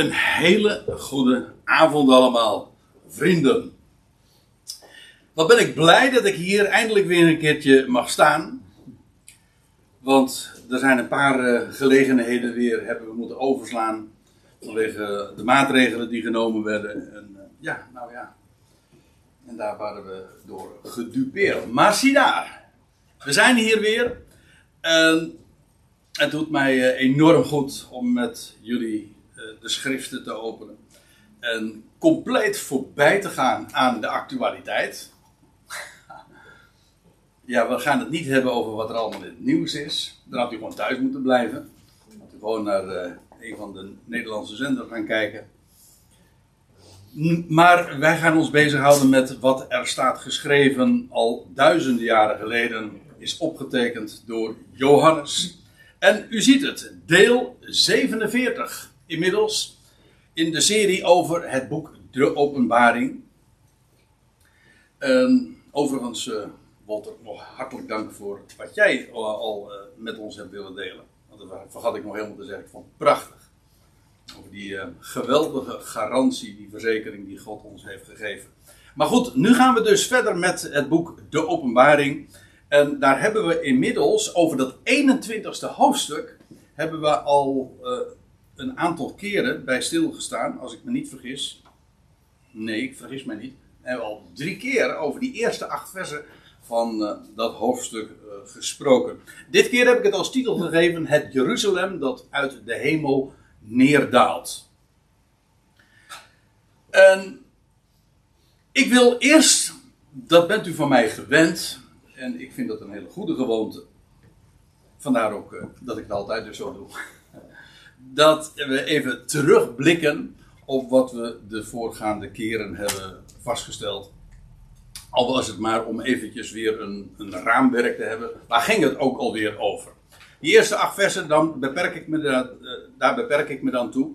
Een hele goede avond allemaal, vrienden. Wat ben ik blij dat ik hier eindelijk weer een keertje mag staan. Want er zijn een paar uh, gelegenheden weer hebben we moeten overslaan. Vanwege de maatregelen die genomen werden. En uh, ja, nou ja. En daar waren we door gedupeerd. Maar zie daar. We zijn hier weer. En het doet mij uh, enorm goed om met jullie de schriften te openen. En compleet voorbij te gaan aan de actualiteit. Ja, we gaan het niet hebben over wat er allemaal in het nieuws is. Dan had u gewoon thuis moeten blijven. Had u gewoon naar uh, een van de Nederlandse zenders gaan kijken. Maar wij gaan ons bezighouden met wat er staat geschreven al duizenden jaren geleden. Is opgetekend door Johannes. En u ziet het, deel 47 inmiddels in de serie over het boek De Openbaring. Uh, overigens, uh, Walter, nog hartelijk dank voor wat jij al, al uh, met ons hebt willen delen. Want dat vergat ik nog helemaal te zeggen. Ik vond prachtig. Over die geweldige garantie, die verzekering die God ons heeft gegeven. Maar goed, nu gaan we dus verder met het boek De Openbaring. En daar hebben we inmiddels over dat 21ste hoofdstuk. hebben we al een aantal keren bij stilgestaan, als ik me niet vergis. Nee, ik vergis mij niet. We hebben al drie keer over die eerste acht versen van uh, dat hoofdstuk uh, gesproken. Dit keer heb ik het als titel gegeven: Het Jeruzalem dat uit de hemel neerdaalt. En ik wil eerst, dat bent u van mij gewend, en ik vind dat een hele goede gewoonte. Vandaar ook uh, dat ik het altijd dus zo doe dat we even terugblikken op wat we de voorgaande keren hebben vastgesteld. Al was het maar om eventjes weer een, een raamwerk te hebben. Waar ging het ook alweer over? Die eerste acht versen, dan beperk ik me daar, daar beperk ik me dan toe.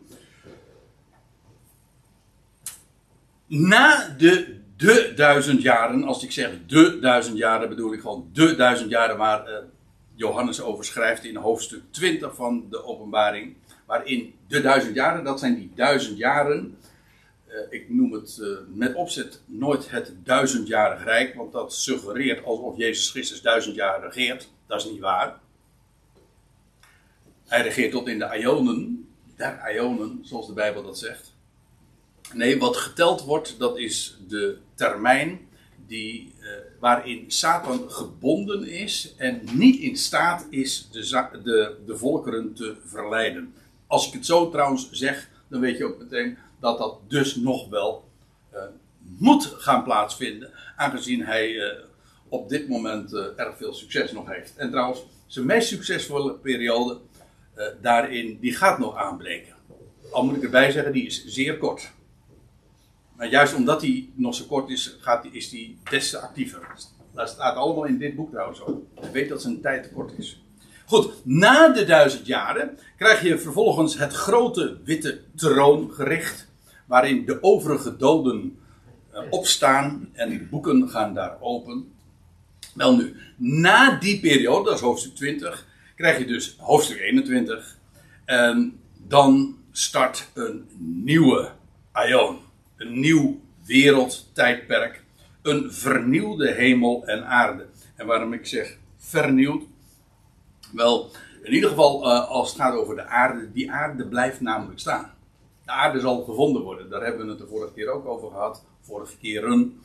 Na de, de duizend jaren, als ik zeg de duizend jaren, bedoel ik gewoon de duizend jaren waar uh, Johannes over schrijft in hoofdstuk 20 van de openbaring waarin de duizend jaren, dat zijn die duizend jaren. Uh, ik noem het uh, met opzet nooit het duizendjarig rijk, want dat suggereert alsof Jezus Christus duizend jaar regeert. Dat is niet waar. Hij regeert tot in de Ionen, der Ionen, zoals de Bijbel dat zegt. Nee, wat geteld wordt, dat is de termijn die, uh, waarin Satan gebonden is en niet in staat is de, de, de volkeren te verleiden. Als ik het zo trouwens zeg, dan weet je ook meteen dat dat dus nog wel uh, moet gaan plaatsvinden. Aangezien hij uh, op dit moment uh, erg veel succes nog heeft. En trouwens, zijn meest succesvolle periode daarin, die gaat nog aanbreken. Al moet ik erbij zeggen, die is zeer kort. Maar juist omdat hij nog zo kort is, gaat, is hij des te actiever. Dat staat allemaal in dit boek trouwens ook. Hij weet dat zijn tijd kort is. Goed, na de duizend jaren krijg je vervolgens het grote witte troongericht, waarin de overige doden uh, opstaan en de boeken gaan daar open. Wel nu, na die periode, dat is hoofdstuk 20, krijg je dus hoofdstuk 21. En dan start een nieuwe aion, een nieuw wereldtijdperk, een vernieuwde hemel en aarde. En waarom ik zeg vernieuwd, wel, in ieder geval uh, als het gaat over de aarde, die aarde blijft namelijk staan. De aarde zal gevonden worden, daar hebben we het de vorige keer ook over gehad, vorige keren.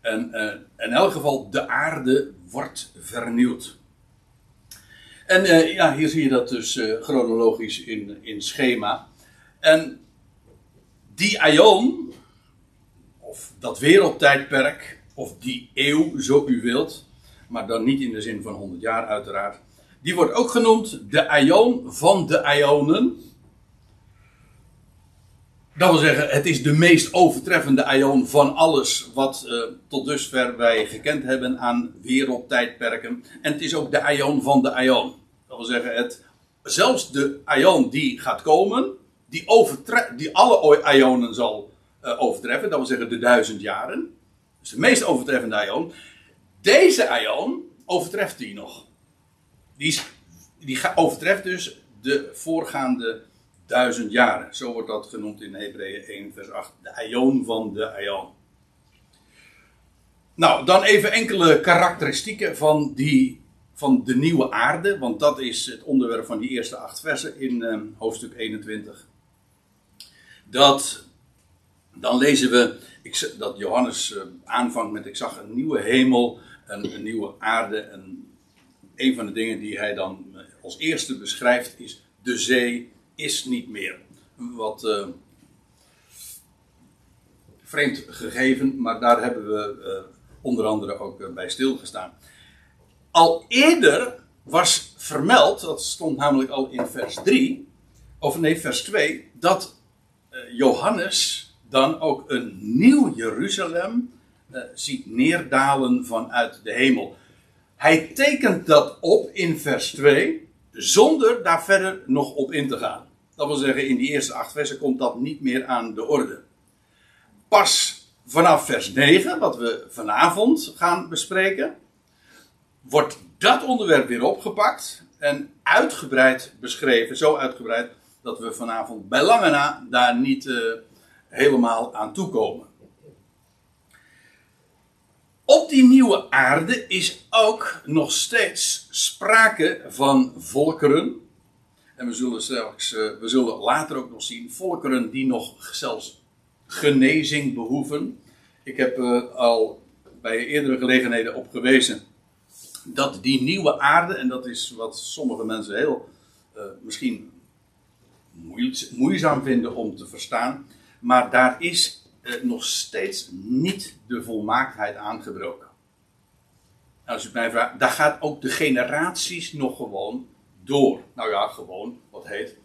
En uh, in elk geval, de aarde wordt vernieuwd. En uh, ja, hier zie je dat dus chronologisch in, in schema. En die aion, of dat wereldtijdperk, of die eeuw, zo u wilt, maar dan niet in de zin van 100 jaar uiteraard die wordt ook genoemd de Aion van de Ionen. Dat wil zeggen, het is de meest overtreffende Aion van alles wat uh, tot dusver wij gekend hebben aan wereldtijdperken. En het is ook de Aion van de Aion. Dat wil zeggen, het, zelfs de Aion die gaat komen, die, die alle Ionen zal uh, overtreffen. Dat wil zeggen de duizend jaren. Dus de meest overtreffende Aion. Deze Aion overtreft die nog die, die overtreft dus de voorgaande duizend jaren. Zo wordt dat genoemd in Hebreeën 1 vers 8. De aion van de aion. Nou, dan even enkele karakteristieken van, die, van de nieuwe aarde. Want dat is het onderwerp van die eerste acht versen in uh, hoofdstuk 21. Dat, dan lezen we ik, dat Johannes uh, aanvangt met: Ik zag een nieuwe hemel en een nieuwe aarde. En een van de dingen die hij dan eh, als eerste beschrijft is: De zee is niet meer. Wat uh, vreemd gegeven, maar daar hebben we onder andere ook bij stilgestaan. Al eerder was vermeld, dat stond namelijk al in vers 3, of nee, vers 2, dat Johannes dan ook een nieuw Jeruzalem ziet neerdalen vanuit de hemel. Hij tekent dat op in vers 2, zonder daar verder nog op in te gaan. Dat wil zeggen, in die eerste acht versen komt dat niet meer aan de orde. Pas vanaf vers 9, wat we vanavond gaan bespreken, wordt dat onderwerp weer opgepakt en uitgebreid beschreven. Zo uitgebreid dat we vanavond bij lange na daar niet. Uh, helemaal aan toekomen. Op die nieuwe aarde is ook nog steeds sprake van volkeren. En we zullen, straks, eh, we zullen later ook nog zien volkeren die nog zelfs genezing behoeven. Ik heb uh, al bij eerdere gelegenheden op gewezen dat die nieuwe aarde, en dat is wat sommige mensen heel uh, misschien moeizaam vinden om te verstaan, maar daar is eh, nog steeds niet de volmaaktheid aangebroken. als u mij vraagt, daar gaat ook de generaties nog gewoon door. Nou ja, gewoon, wat heet.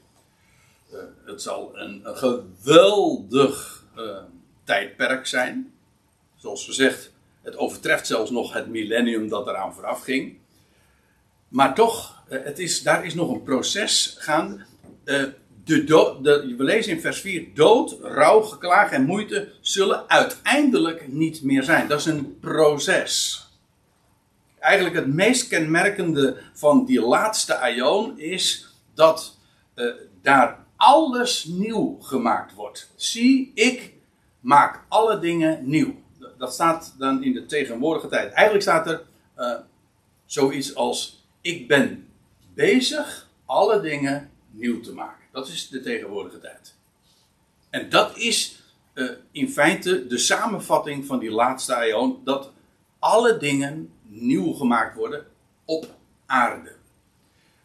Uh, het zal een, geweldig uh, tijdperk zijn. Zoals gezegd, het overtreft zelfs nog het millennium dat eraan vooraf ging. Maar toch, het is, daar is nog een proces gaande de de, we lezen in vers 4: dood, rouw, geklaag en moeite zullen uiteindelijk niet meer zijn. Dat is een proces. Eigenlijk het meest kenmerkende van die laatste aion is dat uh, daar alles nieuw gemaakt wordt. Zie, ik maak alle dingen nieuw. Dat staat dan in de tegenwoordige tijd. Eigenlijk staat er uh, zoiets als: ik ben bezig alle dingen nieuw te maken. Dat is de tegenwoordige tijd. En dat is uh, in feite de samenvatting van die laatste aion: dat alle dingen nieuw gemaakt worden op aarde.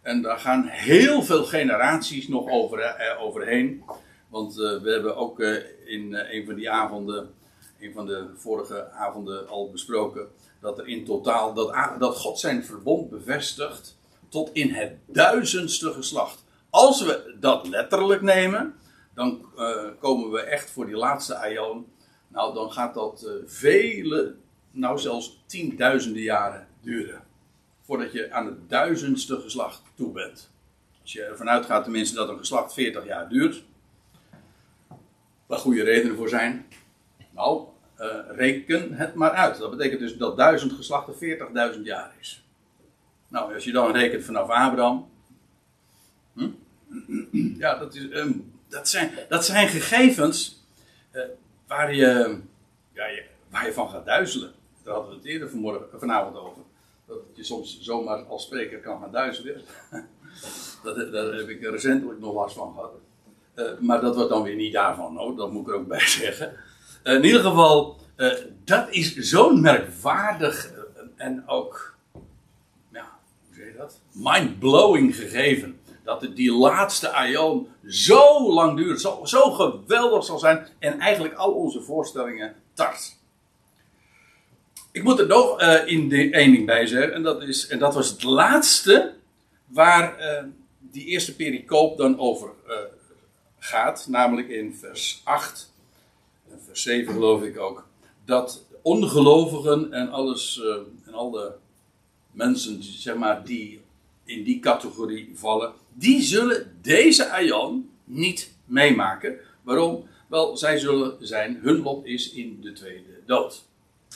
En daar gaan heel veel generaties nog over, uh, overheen. Want uh, we hebben ook in een van die avonden, een van de vorige avonden al besproken, dat er in totaal, dat, dat God zijn verbond bevestigt tot in het duizendste geslacht. Als we dat letterlijk nemen, dan uh, komen we echt voor die laatste aion. Nou, dan gaat dat uh, vele, nou zelfs tienduizenden jaren duren. Voordat je aan het duizendste geslacht toe bent. Als je ervan uitgaat tenminste dat een geslacht 40 jaar duurt. Waar goede redenen voor zijn. Nou, uh, reken het maar uit. Dat betekent dus dat duizend geslachten 40.000 jaar is. Nou, als je dan rekent vanaf Abraham. Hm? Ja, dat, is, um, dat, zijn, dat zijn gegevens uh, waar, je, ja, je, waar je van gaat duizelen. Daar hadden we het eerder vanmorgen, vanavond over. Dat je soms zomaar als spreker kan gaan duizelen. dat, daar heb ik recentelijk nog last van gehad. Uh, maar dat wordt dan weer niet daarvan, hoor. dat moet ik er ook bij zeggen. In ieder geval, dat is zo'n merkwaardig en ook, ja, je dat? Mind-blowing gegeven dat die laatste aion zo lang duurt, zo, zo geweldig zal zijn en eigenlijk al onze voorstellingen tart. Ik moet er nog uh, in de, één ding bij zeggen, en dat, is, en dat was het laatste waar uh, die eerste pericoop dan over uh, gaat, namelijk in vers 8 en vers 7 geloof ik ook, dat ongelovigen en alles en al de mensen zeg maar, die in die categorie vallen, die zullen deze Aion niet meemaken. Waarom? Wel, zij zullen zijn, hun lot is in de tweede dood.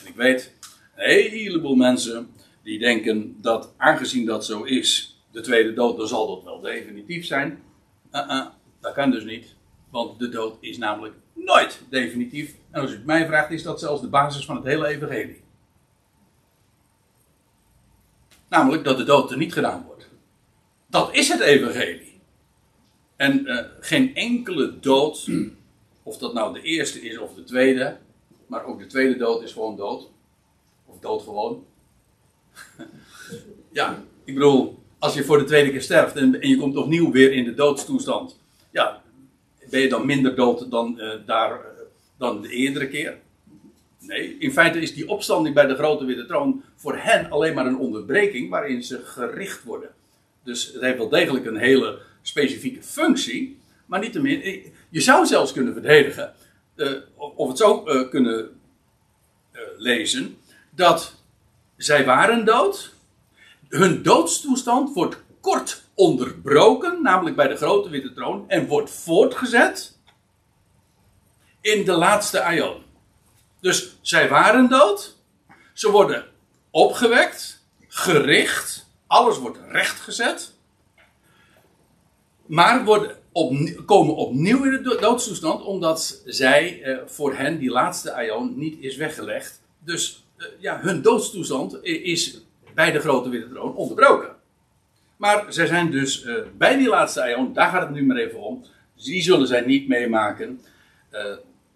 En ik weet, een heleboel mensen die denken dat aangezien dat zo is, de tweede dood, dan zal dat wel definitief zijn. Uh -uh, dat kan dus niet. Want de dood is namelijk nooit definitief. En als u het mij vraagt, is dat zelfs de basis van het hele evangelie. Namelijk dat de dood er niet gedaan wordt. Dat is het evangelie. En uh, geen enkele dood, of dat nou de eerste is of de tweede, maar ook de tweede dood is gewoon dood. Of dood gewoon. ja, ik bedoel, als je voor de tweede keer sterft en, je komt opnieuw weer in de doodstoestand. Ja, ben je dan minder dood dan, uh, daar, uh, dan de eerdere keer? Nee, in feite is die opstanding bij de grote witte troon voor hen alleen maar een onderbreking waarin ze gericht worden. Dus het heeft wel degelijk een hele specifieke functie, maar niettemin, eh, je zou zelfs kunnen verdedigen, uh, of het zo uh, kunnen lezen, dat zij waren dood, hun doodstoestand wordt kort onderbroken, namelijk bij de grote witte troon, en wordt voortgezet in de laatste aion. Dus zij waren dood, ze worden opgewekt, gericht, alles wordt rechtgezet, maar worden op, komen opnieuw in de doodstoestand, omdat zij eh, voor hen die laatste aion niet is weggelegd. Dus eh, ja, hun doodstoestand is bij de grote witte troon onderbroken. Maar zij zijn dus uh, bij die laatste aion, daar gaat het nu maar even om. Die zullen zij niet meemaken. Uh,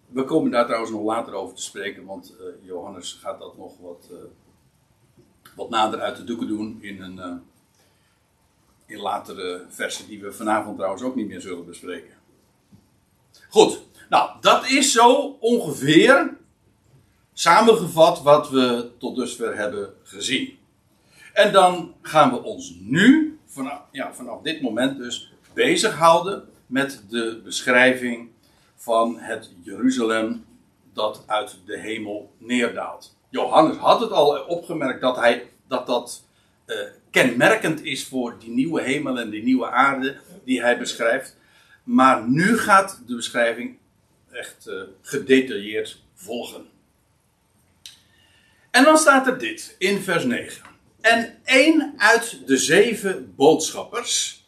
we komen daar trouwens nog later over te spreken, want uh, Johannes gaat dat nog wat, wat nader uit de doeken doen in een in latere versen die we vanavond trouwens ook niet meer zullen bespreken. Goed, nou dat is zo ongeveer samengevat wat we tot dusver hebben gezien. En dan gaan we ons nu, vanaf, ja, vanaf dit moment dus, bezighouden met de beschrijving van het Jeruzalem dat uit de hemel neerdaalt. Johannes had het al opgemerkt dat hij, dat, dat uh, kenmerkend is voor die nieuwe hemel en die nieuwe aarde die hij beschrijft. Maar nu gaat de beschrijving echt uh, gedetailleerd volgen. En dan staat er dit in vers 9. En één uit de zeven boodschappers,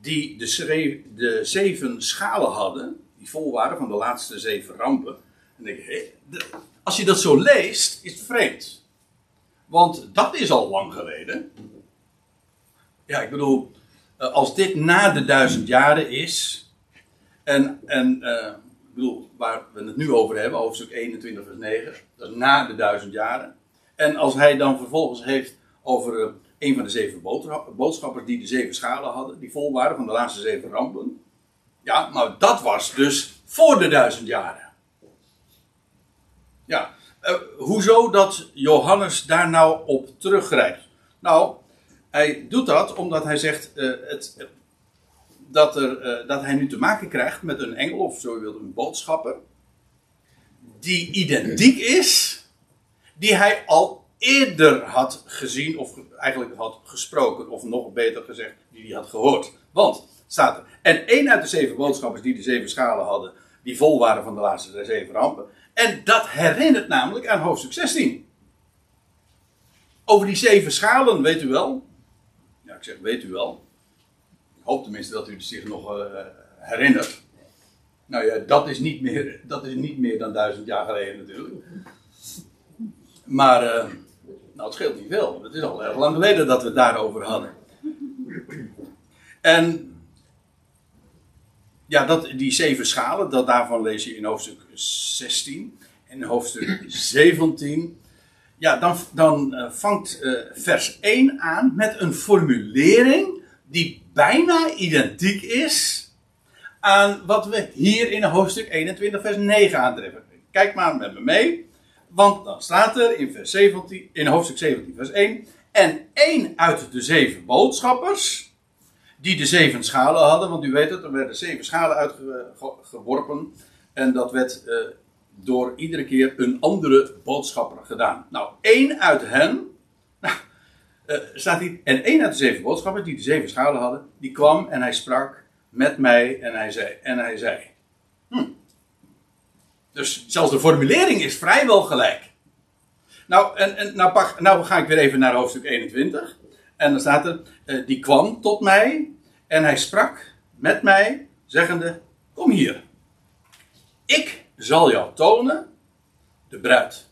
die de, de zeven schalen hadden, die vol waren van de laatste zeven rampen. En denk ik, als je dat zo leest, is het vreemd. Want dat is al lang geleden. Ja, ik bedoel, eh, als dit na de duizend jaren is. En, en uh, ik bedoel, waar we het nu over hebben, hoofdstuk 21, vers 9. Dat is na de duizend jaren. En als hij dan vervolgens heeft over uh, een van de zeven boodschappers die de zeven schalen hadden, die vol waren van de laatste zeven rampen. Ja, maar dat was dus voor de duizend jaren. Ja, uh, hoezo dat Johannes daar nou op teruggrijpt? Nou, hij doet dat omdat hij zegt uh, het, dat, er, dat hij nu te maken krijgt met een engel, of zo je wilt, een boodschapper, die identiek is, die hij al eerder had gezien, of eigenlijk had gesproken, of nog beter gezegd, die hij had gehoord. Want, staat er, en één uit de zeven boodschappers die de zeven schalen hadden, die vol waren van de laatste zeven rampen. En dat herinnert namelijk aan hoofdstuk 16. Over die zeven schalen, weet u wel. Ja, ik zeg weet u wel. Ik hoop tenminste dat u zich nog uh, herinnert. Nou ja, dat is, niet meer, dat is niet meer dan duizend jaar geleden natuurlijk. Maar uh, nou, het scheelt niet veel. Het is al erg lang geleden dat we het daarover hadden. En ja, dat, die zeven schalen, dat daarvan lees je in hoofdstuk 16. En hoofdstuk 17. Ja, dan, dan uh, vangt uh, vers 1 aan met een formulering die bijna identiek is aan wat we hier in hoofdstuk 21, vers 9 aantreffen. Kijk maar met me mee. Want dan staat er in, vers 17, in hoofdstuk 17, vers 1. En één uit de zeven boodschappers, die de zeven schalen hadden, want u weet het, er werden zeven schalen uitgeworpen. En dat werd uh, door iedere keer een andere boodschapper gedaan. Nou, één uit hen, nou, uh, staat hier, en één uit de zeven boodschappers, die de zeven schalen hadden, die kwam en hij sprak met mij en hij zei, en hij zei, hm, dus zelfs de formulering is vrijwel gelijk. Nou, en, en nou, pak, nou ga ik weer even naar hoofdstuk 21. En dan staat er, uh, die kwam tot mij en hij sprak met mij, zeggende, Kom hier. Ik zal jou tonen de bruid.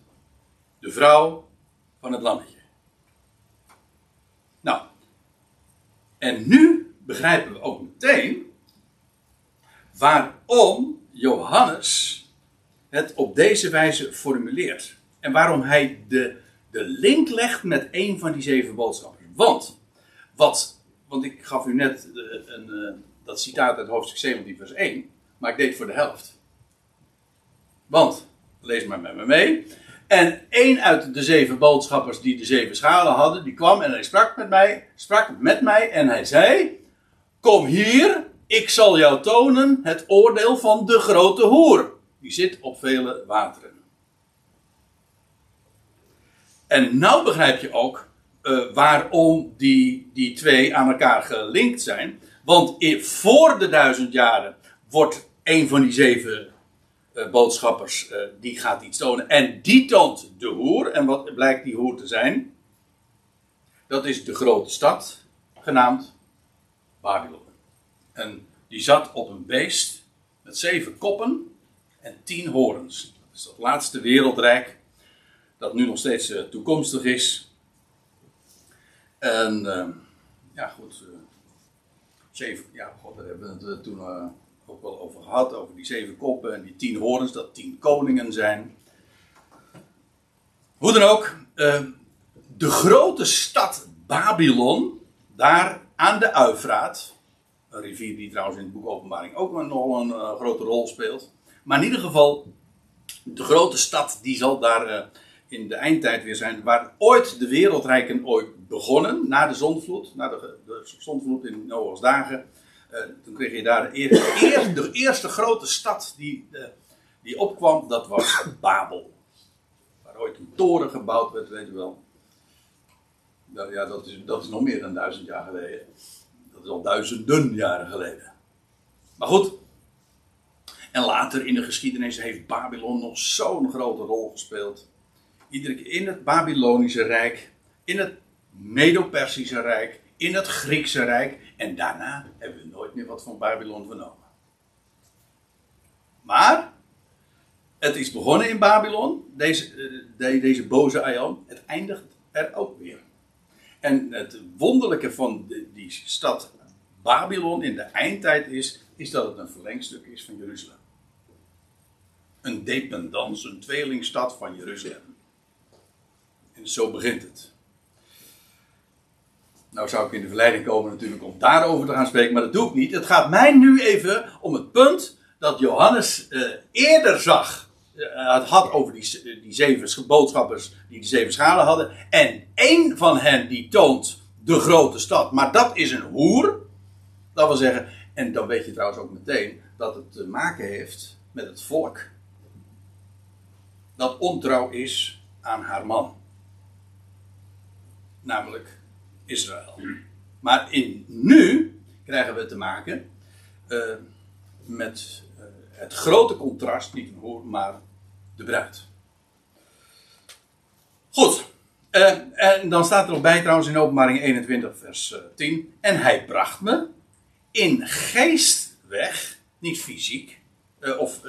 De vrouw van het lammetje. Nou. En nu begrijpen we ook meteen waarom Johannes het op deze wijze formuleert. En waarom hij de, de link legt met een van die zeven boodschappen. Want, wat, want ik gaf u net een, eh, dat citaat uit hoofdstuk 17, vers 1, maar ik deed voor de helft. Want, lees maar met me mee. En één uit de zeven boodschappers die de zeven schalen hadden, die kwam en hij sprak met mij, sprak met mij en hij zei: Kom hier, ik zal jou tonen het oordeel van de grote hoer. Die zit op vele wateren. En nou begrijp je ook uh, waarom die, die twee aan elkaar gelinkt zijn. Want in, voor de duizend jaren wordt een van die zeven uh, boodschappers, uh, die gaat iets tonen. En die toont de hoer. En wat blijkt die hoer te zijn? Dat is de grote stad, genaamd Babylon. En die zat op een beest met zeven koppen en tien horens. Dat is het laatste wereldrijk dat nu nog steeds toekomstig is. En uh, ja, goed. Uh, zeven, ja, god, daar hebben we het toen ook wel over gehad. Over die zeven koppen en die tien horens, dat tien koningen zijn. Hoe dan ook, de grote stad Babylon, daar aan de Uifraat. Een rivier die trouwens in het boek Openbaring ook nog een grote rol speelt. Maar in ieder geval, de grote stad die zal daar in de eindtijd weer zijn. Waar ooit de wereldrijken ooit begonnen, na de zondvloed. Na de, de zondvloed in Noah's dagen. Uh, toen kreeg je daar de, eerste, de eerste grote stad die, uh, die opkwam, dat was Babel. Waar ooit een toren gebouwd werd, weet je wel. Nou, ja, dat is, dat is nog meer dan duizend jaar geleden. Dat is al duizenden jaren geleden. Maar goed, en later in de geschiedenis heeft Babylon nog zo'n grote rol gespeeld. Iedere keer in het Babylonische Rijk, in het Medo-Persische Rijk, in het Griekse Rijk. En daarna hebben we nooit meer wat van Babylon vernomen. Maar, het is begonnen in Babylon, deze, eh, deze boze Aion. Het eindigt er ook weer. En het wonderlijke van die stad Babylon in de eindtijd is, is dat het een verlengstuk is van Jeruzalem een dependance, een tweelingstad van Jeruzalem. En zo begint het. Nou zou ik in de verleiding komen natuurlijk om daarover te gaan spreken, maar dat doe ik niet. Het gaat mij nu even om het punt dat Johannes uh, eerder zag. Uh, het had over die, die zeven boodschappers die die zeven schalen hadden. En één van hen die toont de grote stad. Maar dat is een hoer. Dat wil zeggen, en dan weet je trouwens ook meteen dat het te maken heeft met het volk dat ontrouw is aan haar man. Namelijk Israël. Maar in nu krijgen we te maken uh, met uh, het grote contrast, niet een hoor, maar de bruid. Goed. Uh, en dan staat er nog bij trouwens in openbaring 21 vers 10. En hij bracht me in geest weg, niet fysiek, of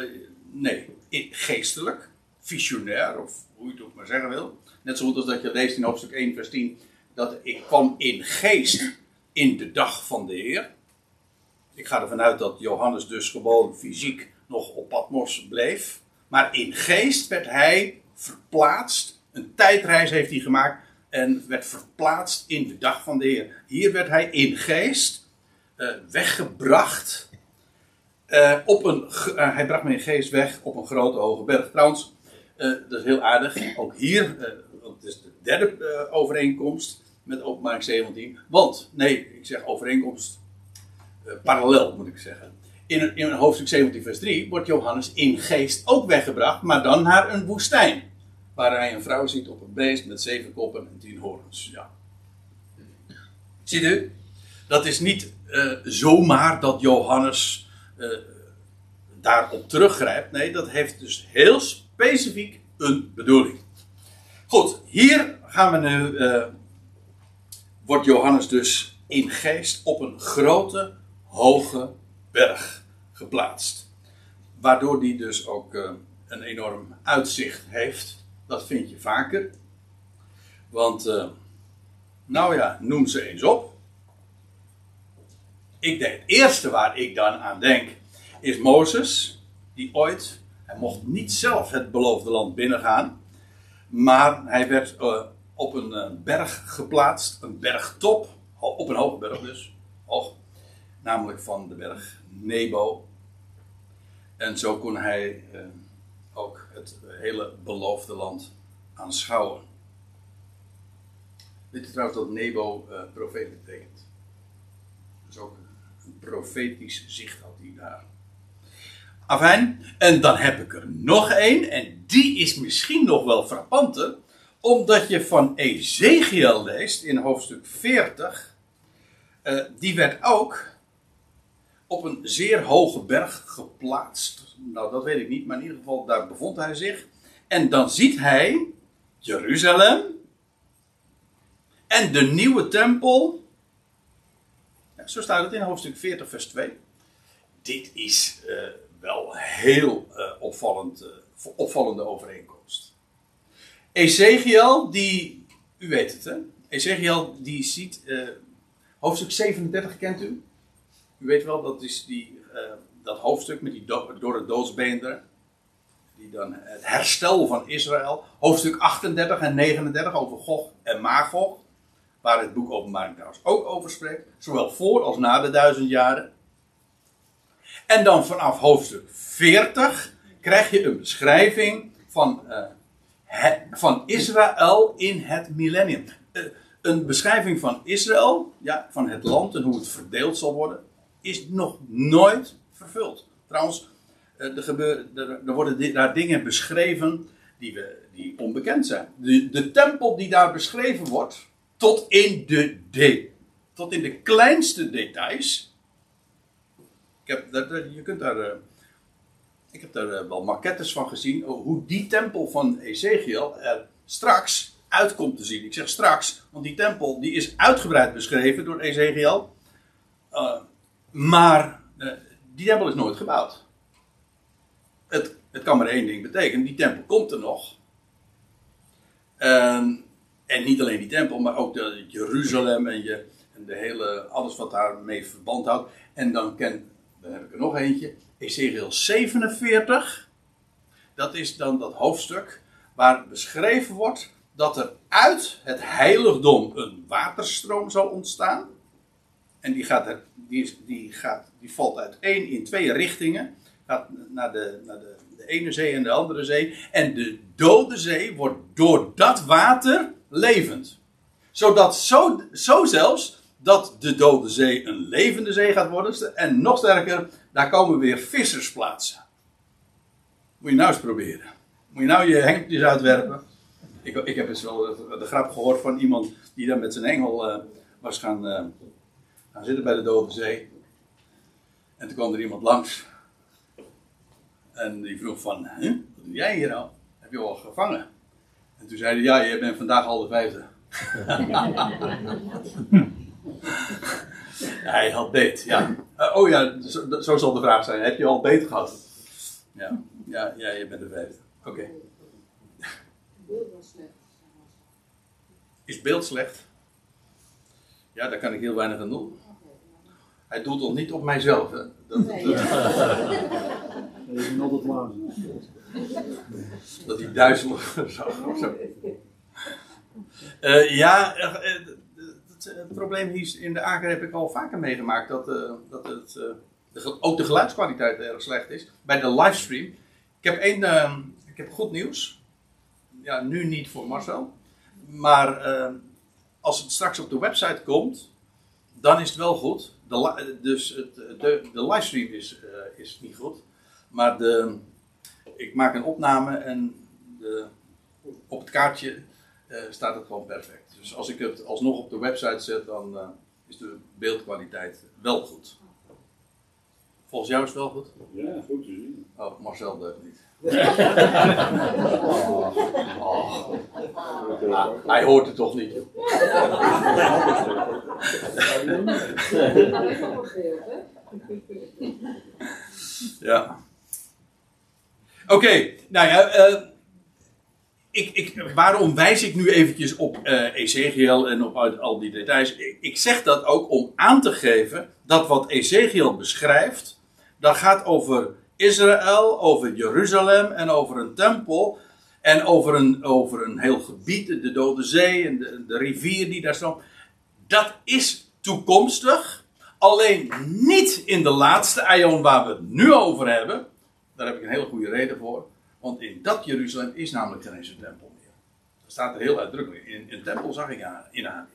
nee, geestelijk visionair, of hoe je het ook maar zeggen wil. Net zoals dat je leest in hoofdstuk 1, vers 10, dat ik kwam in geest in de dag van de Heer. Ik ga ervan uit dat Johannes dus gewoon fysiek nog op Patmos bleef. Maar in geest werd hij verplaatst. Een tijdreis heeft hij gemaakt en werd verplaatst in de dag van de Heer. Hier werd hij in geest uh, weggebracht. Uh, op een, uh, hij bracht me in geest weg op een grote hoge berg. Trouwens, dat is heel aardig. Ook hier, het is de derde overeenkomst met openbaring 17. Want, nee, ik zeg overeenkomst parallel moet ik zeggen. In, in hoofdstuk 17 vers 3 wordt Johannes in geest ook weggebracht, maar dan naar een woestijn. Waar hij een vrouw ziet op een beest met zeven koppen en tien horens. Ja. Ziet u? Dat is niet zomaar dat Johannes daarop teruggrijpt. Nee, dat heeft dus heel specifiek een bedoeling. Goed, hier gaan we nu. Uh, wordt Johannes dus in geest op een grote, hoge berg geplaatst. waardoor die dus ook eh, een enorm uitzicht heeft. Dat vind je vaker. Want, eh, nou ja, noem ze eens op. Ik denk, het eerste waar ik dan aan denk, is Mozes, die ooit, hij mocht niet zelf het beloofde land binnengaan, maar hij werd uh, op een uh, berg geplaatst, een bergtop, op een hoge berg dus, hoog, namelijk van de berg Nebo. En zo kon hij uh, ook het hele beloofde land aanschouwen. Weet je trouwens dat Nebo profeet betekent? Is ook een profetisch zicht had hij daar. Afijn, en dan heb ik er nog één, en die is misschien nog wel frappanter, omdat je van Ezekiel leest in hoofdstuk 40. Uh, die werd ook op een zeer hoge berg geplaatst. Nou, dat weet ik niet, maar in ieder geval daar bevond hij zich. En dan ziet hij Jeruzalem en de nieuwe tempel. Zo staat het in hoofdstuk 40, vers 2. Dit is uh, wel heel uh, opvallend, opvallende overeenkomst. Ezekiel, die, u weet het hè, Ezekiel die ziet, uh, hoofdstuk 37 kent u? U weet wel, dat is die, dat hoofdstuk met die do door het doodsbeender. Die dan het herstel van Israël. Hoofdstuk 38 en 39 over Gog en Magog. Waar het boek Openbaring trouwens ook over spreekt. Zowel voor als na de duizend jaren. En dan vanaf hoofdstuk 40 krijg je een beschrijving van, het, van Israël in het millennium. Uh, een beschrijving van Israël, ja, van het land en hoe het verdeeld zal worden, is nog nooit vervuld. Trouwens, uh, er, gebeur, er, worden daar dingen beschreven die, we, die onbekend zijn. De, de tempel die daar beschreven wordt, tot in de, de, tot in de kleinste details, ik heb, dat, je kunt daar, ik heb daar uh, wel maquettes van gezien. Hoe die tempel van Ezekiel er straks uitkomt te zien. Ik zeg straks, want die tempel die is uitgebreid beschreven door Ezekiel. Uh, maar die tempel is nooit gebouwd. Het, het kan maar één ding betekenen. Die tempel komt er nog. en niet alleen die tempel, maar ook Jeruzalem en, je, en de hele, alles wat daarmee verband houdt. En dan kent dan heb ik er nog eentje. Ezekiel 47. Dat is dan dat hoofdstuk waar beschreven wordt dat er uit het heiligdom een waterstroom zal ontstaan. En die, gaat er, die, die, gaat, die valt uit één in twee richtingen. Gaat naar, de, naar de, de ene zee en de andere zee. En de dode zee wordt door dat water levend. Zodat zo, zo zelfs dat de dode zee een levende zee gaat worden. En nog sterker, daar komen weer vissers plaatsen. Moet je nou eens proberen. Moet je nou je hengeltjes uitwerpen. Ik, ik heb eens wel de, de, grap gehoord van iemand die daar met zijn engel uh, was gaan, uh, gaan zitten bij de dode zee. En toen kwam er iemand langs. En die vroeg van, huh? wat doe jij hier nou? Heb je al gevangen? En toen zei hij, ja, je bent vandaag al de vijfde. Hij had beet, ja. Uh, oh ja, zo, zo, zal de vraag zijn. Heb je al beet gehad? Ja, ja, ja je bent de vijfde. Oké. Okay. Beeld was slecht. Is beeld slecht? Ja, daar kan ik heel weinig aan doen. Hij doet het niet op mijzelf, hè? Dat, nee, dat, Je bent altijd laag. Dat hij duizelig zag of zo. Uh, ja, uh, het probleem hier in de Aker heb ik al vaker meegemaakt. Dat, uh, dat het, uh, de, ook de geluidskwaliteit erg slecht is. Bij de livestream. Ik heb, één, uh, ik heb goed nieuws. Ja, nu niet voor Marcel. Maar als het straks op de website komt, dan is het wel goed. De, dus het, de, de livestream is, is niet goed. Maar de, ik maak een opname en de, op het kaartje staat het gewoon perfect. Dus als ik het alsnog op de website zet, dan uh, is de beeldkwaliteit wel goed. Volgens jou is het wel goed? Ja, goed te zien. Oh, Marcel deugt niet. oh. Ah, hij hoort het toch niet, joh. ja. Oké, nou ja, eh, ik, ik, waarom wijs ik nu eventjes op eh Ezekiel en op al, die details? Ik, zeg dat ook om aan te geven dat wat Ezekiel beschrijft, dat gaat over Israël, over Jeruzalem en over een tempel en over een, over een heel gebied, de Dode Zee en de, de rivier die daar stroomt. Dat is toekomstig, alleen niet in de laatste aion waar we het nu over hebben. Daar heb ik een hele goede reden voor. Want in dat Jeruzalem is namelijk geen eens een tempel meer. Dat staat er heel uitdrukkelijk. In een tempel zag ik in haar.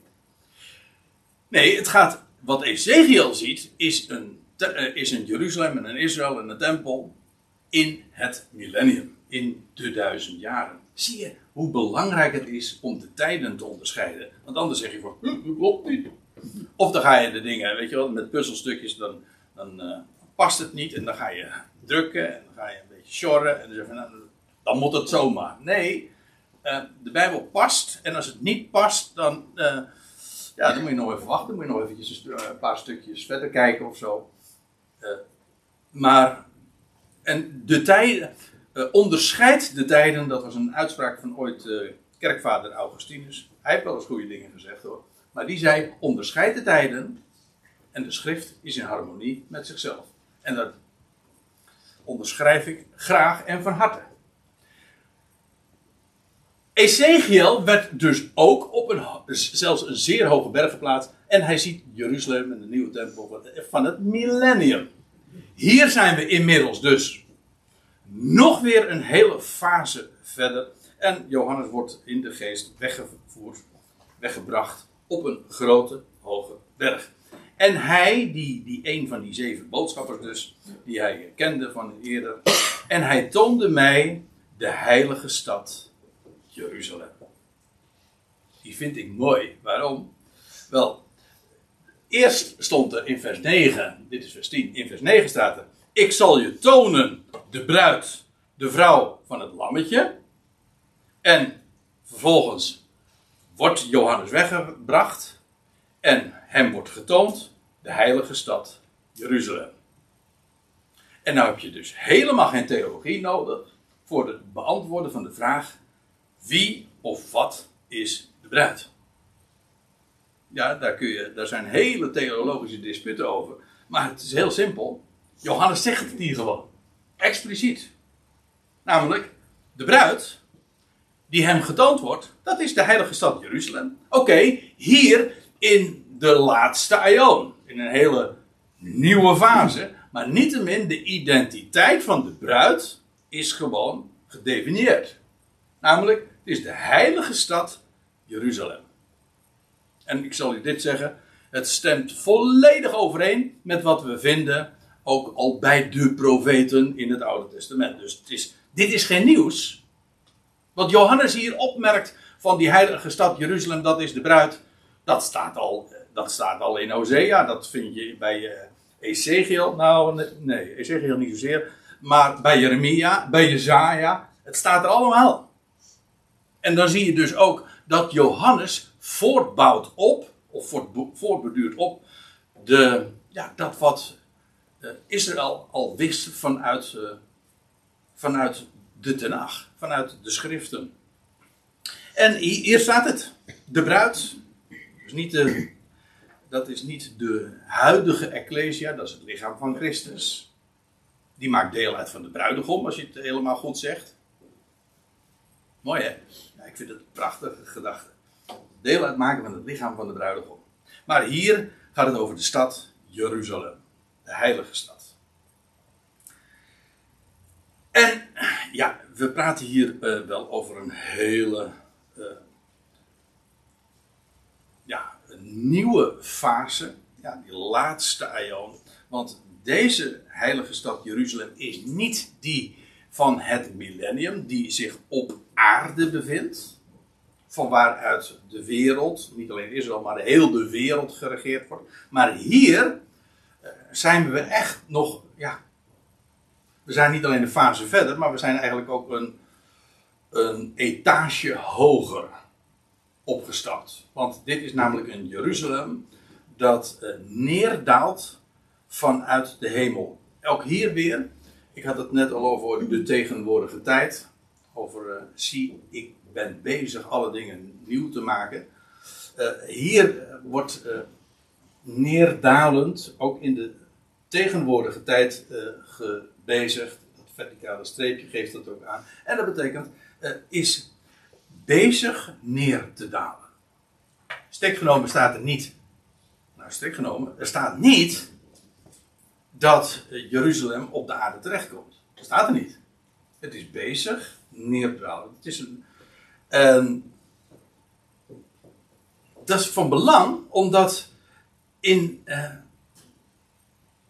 Nee, het gaat. Wat Ezekiel ziet, is een, eh, is een Jeruzalem en een Israël en een tempel. in het millennium. In de duizend jaren. Zie je hoe belangrijk het is om de tijden te onderscheiden? Want anders zeg je "Hm, dat klopt niet. Of dan ga je de dingen, weet je wel, met puzzelstukjes, dan, dan eh, past het niet. En dan ga je drukken en dan ga je sjorren. En nou, dan moet het zomaar. Nee, eh, de Bijbel past. En als het niet past, dan, eh, ja, dan moet je nog even wachten. Dan moet je nog eventjes een, een paar stukjes verder kijken of zo. Eh, maar, en de tijden, eh, onderscheid de tijden, dat was een uitspraak van ooit eh, kerkvader Augustinus. Hij heeft wel eens goede dingen gezegd hoor. Maar die zei, onderscheid de tijden en de schrift is in harmonie met zichzelf. En dat onderschrijf ik graag en van harte. Ezekiel werd dus ook op een, dus zelfs een zeer hoge berg geplaatst. En hij ziet Jeruzalem en de nieuwe tempel van het millennium. Hier zijn we inmiddels dus nog weer een hele fase verder. En Johannes wordt in de geest weggevoerd, weggebracht op een grote, hoge berg. En hij, die, die een van die zeven boodschappers dus, die hij kende van eerder. En hij toonde mij de heilige stad Jeruzalem. Die vind ik mooi. Waarom? Wel, eerst stond er in vers 9, dit is vers 10, in vers 9 staat er: Ik zal je tonen de bruid, de vrouw van het lammetje. En vervolgens wordt Johannes weggebracht en hem wordt getoond de heilige stad Jeruzalem. En nou heb je dus helemaal geen theologie nodig voor het beantwoorden van de vraag: wie of wat is de bruid? Ja, daar, kun je, daar zijn hele theologische disputen over. Maar het is heel simpel. Johannes zegt het hier gewoon. Expliciet. Namelijk, de bruid, die hem getoond wordt, dat is de heilige stad Jeruzalem. Oké, hier in de laatste aion. In een hele nieuwe fase. Maar niettemin, de identiteit van de bruid is gewoon gedefinieerd. Namelijk, het is de heilige stad Jeruzalem. En ik zal u dit zeggen, het stemt volledig overeen met wat we vinden ook al bij de profeten in het Oude Testament. Dus het is, dit is geen nieuws. Wat Johannes hier opmerkt van die heilige stad Jeruzalem, dat is de bruid, dat staat al, dat staat al in Hosea, dat vind je bij eh, Ezekiel, nou nee, Ezekiel niet zozeer, maar bij Jeremia, bij Jezaja, het staat er allemaal. En dan zie je dus ook dat Johannes voortbouwt op, of voortbeduurt op, de, ja, dat wat eh, Israël al wist vanuit, eh, vanuit de Tenach, vanuit de schriften. En hi- hier staat het. De bruid, dus niet de, dat is niet de huidige Ecclesia, dat is het lichaam van Christus. Die maakt deel uit van de bruidegom, als je het helemaal goed zegt. Mooi hè? Ja, ik vind het een prachtige gedachte. Deel uitmaken van het lichaam van de bruidegom. Maar hier gaat het over de stad Jeruzalem. De heilige stad. En ja, we praten hier eh, wel over een hele eh, ja, nieuwe fase. Ja, die laatste aion. Want deze heilige stad Jeruzalem is niet die van het millennium, die zich op aarde bevindt. Van waaruit de wereld, niet alleen Israël, maar heel de wereld geregeerd wordt. Maar hier eh, zijn we echt nog, ja. We zijn niet alleen een fase verder, maar we zijn eigenlijk ook een, een etage hoger opgestapt. Want dit is namelijk een Jeruzalem dat eh, neerdaalt vanuit de hemel. Ook hier weer, Ik had het net al over de tegenwoordige tijd. Over, uh, zie, ik ben bezig alle dingen nieuw te maken. Uh, hier wordt neerdalend, ook in de tegenwoordige tijd, gebezigd. Dat verticale streepje geeft dat ook aan. En dat betekent, is bezig neer te dalen. Stek genomen staat er niet. Nou, stek genomen, er staat niet dat Jeruzalem op de aarde terechtkomt. Dat staat er niet. Het is bezig neer te dalen. Het is een. En dat is van belang, omdat in, eh,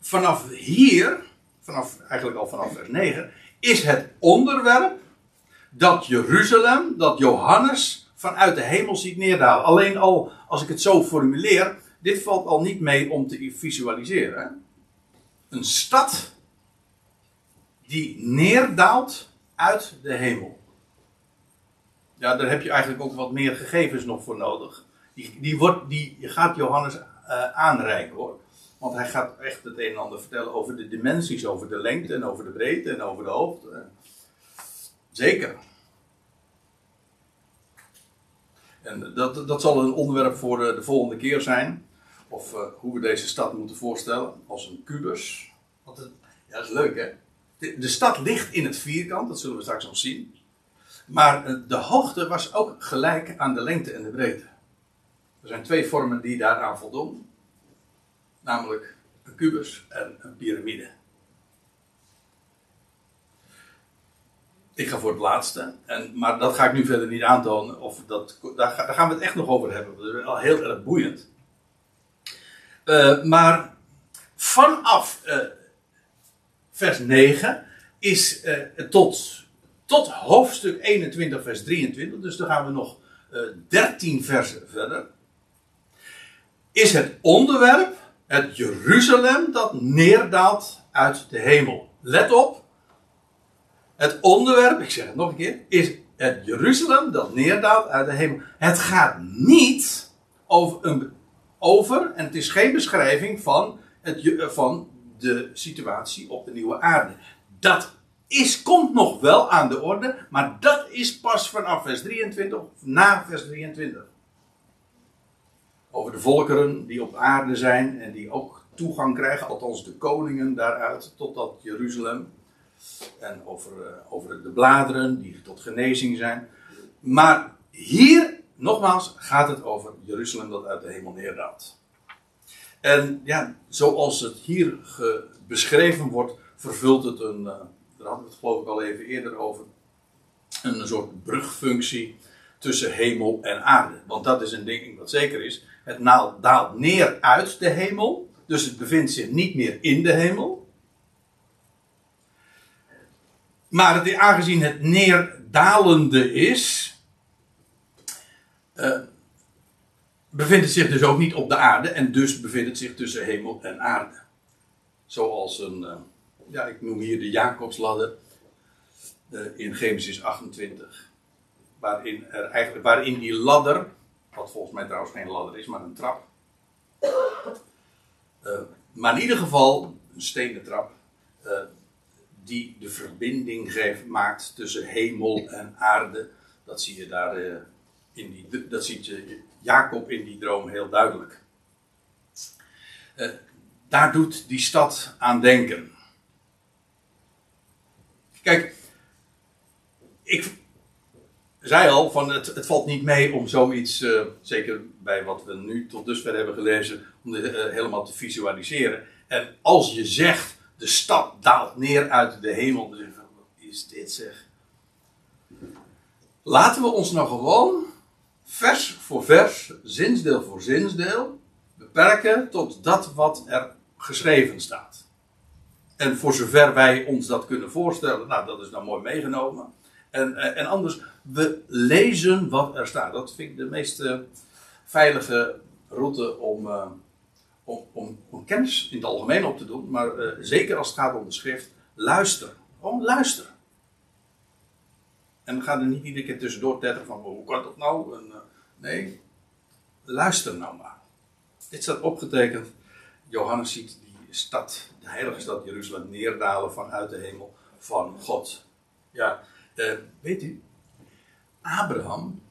vanaf hier, vanaf, eigenlijk al vanaf vers 9, is het onderwerp dat Jeruzalem, dat Johannes vanuit de hemel ziet neerdalen. Alleen al als ik het zo formuleer, dit valt al niet mee om te visualiseren. Een stad die neerdaalt uit de hemel. Ja, daar heb je eigenlijk ook wat meer gegevens nog voor nodig. Die, die, wordt, die gaat Johannes uh, aanreiken hoor. Want hij gaat echt het een en ander vertellen over de dimensies, over de lengte en over de breedte en over de hoogte. Zeker. En dat, dat zal een onderwerp voor de, de volgende keer zijn. Of uh, hoe we deze stad moeten voorstellen als een kubus. Want ja, dat is leuk hè. De, stad ligt in het vierkant, dat zullen we straks nog zien. Maar uh, de hoogte was ook gelijk aan de lengte en de breedte. Er zijn twee vormen die daaraan voldoen. Namelijk een kubus en een piramide. Ik ga voor het laatste. En, maar dat ga ik nu verder niet aantonen. Of dat, daar, gaan we het echt nog over hebben. Dat is al heel erg boeiend. Uh, maar vanaf uh, vers 9 is uh, tot, tot hoofdstuk 21, vers 23. Dus dan gaan we nog 13 versen verder. Is het onderwerp het Jeruzalem dat neerdaalt uit de hemel. Let op, het onderwerp, ik zeg het nog een keer, is het Jeruzalem dat neerdaalt uit de hemel. Het gaat niet over, een, over en het is geen beschrijving van, het, van de situatie op de nieuwe aarde. Dat is, komt nog wel aan de orde, maar dat is pas vanaf vers 23 of na vers 23. Over de volkeren die op aarde zijn en die ook toegang krijgen, althans de koningen daaruit, tot dat Jeruzalem. En over, uh, over de bladeren die tot genezing zijn. Maar hier, nogmaals, gaat het over Jeruzalem dat uit de hemel neerdaalt. En ja, zoals het hier beschreven wordt, vervult het een, uh, daar hadden we het geloof ik al even eerder over, een soort brugfunctie tussen hemel en aarde. Want dat is een ding wat zeker is. Het daalt neer uit de hemel, dus het bevindt zich niet meer in de hemel. Maar het, aangezien het neerdalende is, uh, bevindt het zich dus ook niet op de aarde en dus bevindt het zich tussen hemel en aarde. Zoals een, uh, ja, ik noem hier de Jacobsladder uh, in Genesis 28. Waarin, er eigenlijk, waarin die ladder, wat volgens mij trouwens geen ladder is, maar een trap. maar in ieder geval een stenen trap die de verbinding maakt tussen hemel en aarde. Dat zie je daar uh, in die, dat ziet je Jacob in die droom heel duidelijk. Uh, daar doet die stad aan denken. Kijk, ik zei al, van het, het valt niet mee om zoiets, uh, zeker bij wat we nu tot dusver hebben gelezen, om dit helemaal te visualiseren. En als je zegt de stad daalt neer uit de hemel. Dus wat is dit zeg? Laten we ons nou gewoon vers voor vers, zinsdeel voor zinsdeel, beperken tot dat wat er geschreven staat. En voor zover wij ons dat kunnen voorstellen, nou dat is nou mooi meegenomen. En, eh, en anders, we lezen wat er staat. Dat vind ik de meest uh, veilige route om, uh, om, om, om, kennis in het algemeen op te doen, maar uh, zeker als het gaat om de schrift, luister. Gewoon luister. En ga er niet iedere keer tussendoor tetteren van hoe kan dat nou? En, uh, nee, luister nou maar. Dit staat opgetekend. Johannes ziet die, stad, de heilige stad Jeruzalem, neerdalen vanuit de hemel van God. Ja, eh, weet u, Abraham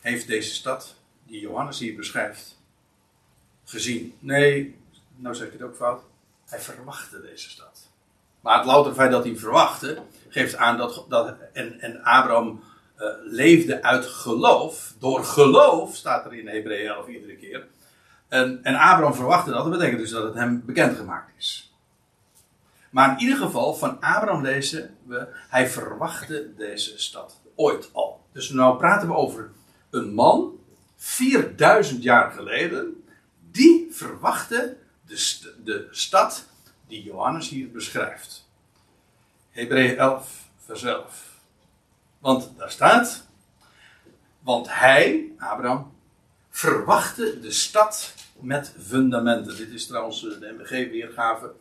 heeft deze stad, die Johannes hier beschrijft, gezien. Nee, nou zeg ik het ook fout. Hij verwachtte deze stad. Maar het louter feit dat hij verwachtte, geeft aan dat. dat en, en Abraham eh, leefde uit geloof. Door geloof staat er in Hebreeën 11 iedere keer. En, en Abraham verwachtte dat. Dat betekent dus dat het hem bekendgemaakt is. Maar in ieder geval, van Abraham lezen we. Hij verwachtte deze stad. Ooit al. Dus nu praten we over een man. 4000 jaar geleden. Die verwachtte de, de stad die Johannes hier beschrijft. Hebreeën 11, vers 11. Want daar staat. Want hij, Abraham, verwachtte de stad met fundamenten. Dit is trouwens eh, de MBG-weergave,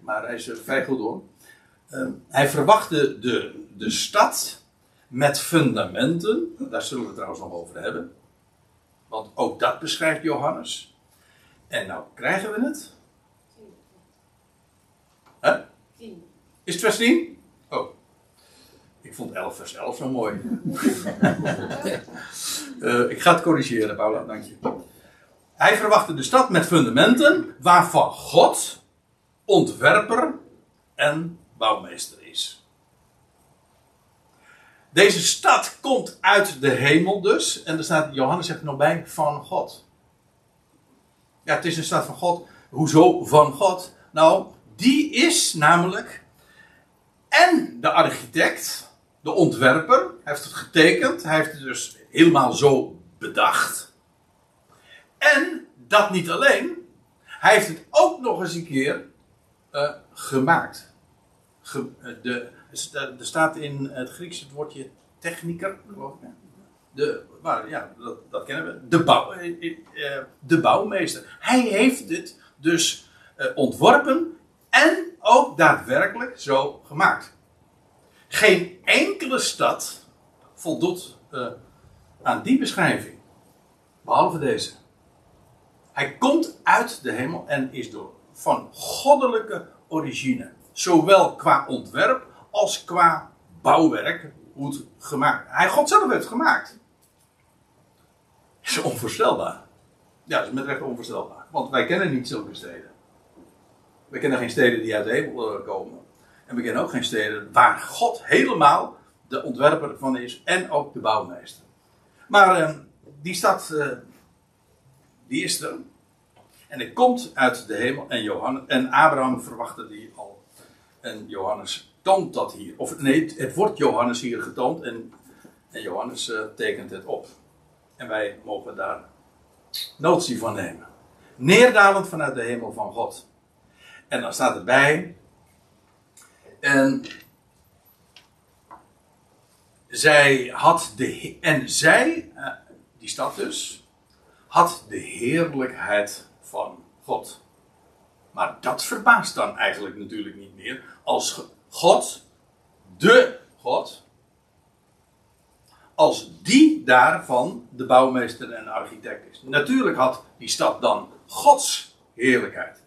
maar hij is er vrij goed. Ehm, hij verwachtte de, de stad met fundamenten. Daar zullen we het trouwens nog over hebben. Want ook dat beschrijft Johannes. En nou krijgen we het. Huh? Is het vers 10? Oh. Ik vond 11 vers 11 zo mooi. uh, ik ga het corrigeren, Paula, dank je. Hij verwachtte de stad met fundamenten waarvan God ontwerper en bouwmeester is. Deze stad komt uit de hemel dus. En er staat, Johannes zegt nog bij, van God. Ja, het is een stad van God. Hoezo van God? Nou, die is namelijk en de architect, de ontwerper, heeft het getekend, hij heeft het dus helemaal zo bedacht. En dat niet alleen, hij heeft het ook nog eens een keer uh, gemaakt. Ge, uh, de, er staat in het Grieks het woordje techniker, geloof ik. De, ja, dat, dat, kennen we. De, bouw, uh, de bouwmeester. Hij heeft dit dus ontworpen en ook daadwerkelijk zo gemaakt. Geen enkele stad voldoet aan die beschrijving. Behalve deze. Hij komt uit de hemel en is door van goddelijke origine. Zowel qua ontwerp als qua bouwwerk. Hoe gemaakt. Hij God zelf heeft gemaakt. Is onvoorstelbaar. Ja, dat is met recht onvoorstelbaar. Want wij kennen niet zulke steden. We kennen geen steden die uit de hemel eh, komen. En we kennen ook geen steden waar God helemaal de ontwerper van is en ook de bouwmeester. Maar uh, die stad, uh, die is er. En het komt uit de hemel. En, Johannes, en Abraham verwachtte die al. En Johannes toont dat hier. Of nee, het wordt Johannes hier getoond. En, en Johannes uh, tekent het op. En wij mogen daar notie van nemen. Neerdalend vanuit de hemel van God. En dan staat erbij. En zij had de. En zij, eh, die stad dus, had de heerlijkheid van God. Maar dat verbaast dan eigenlijk natuurlijk niet meer. Als God, de God, als die daarvan de bouwmeester en architect is. Natuurlijk had die stad dan Gods heerlijkheid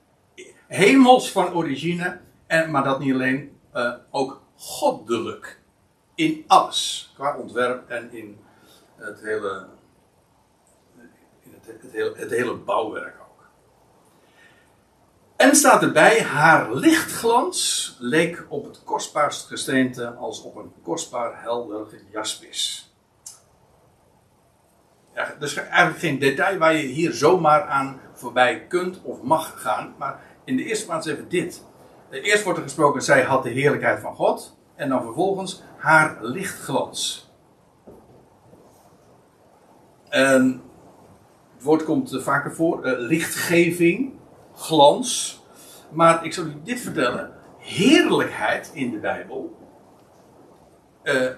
hemels van origine, en, maar dat niet alleen, uh, ook goddelijk. In alles, qua ontwerp en in het hele, in het, het, hele, het hele bouwwerk ook. En staat erbij, haar lichtglans leek op het kostbaarst gesteente als op een kostbaar helder jaspis. Er is eigenlijk geen detail waar je hier zomaar aan voorbij kunt of mag gaan, maar in de eerste plaats even dit. Eerst wordt er gesproken, zij had de heerlijkheid van God. En dan vervolgens haar lichtglans. En het woord komt vaker voor, uh, lichtgeving, glans. Maar ik zal u dit vertellen. Heerlijkheid in de Bijbel. Uh,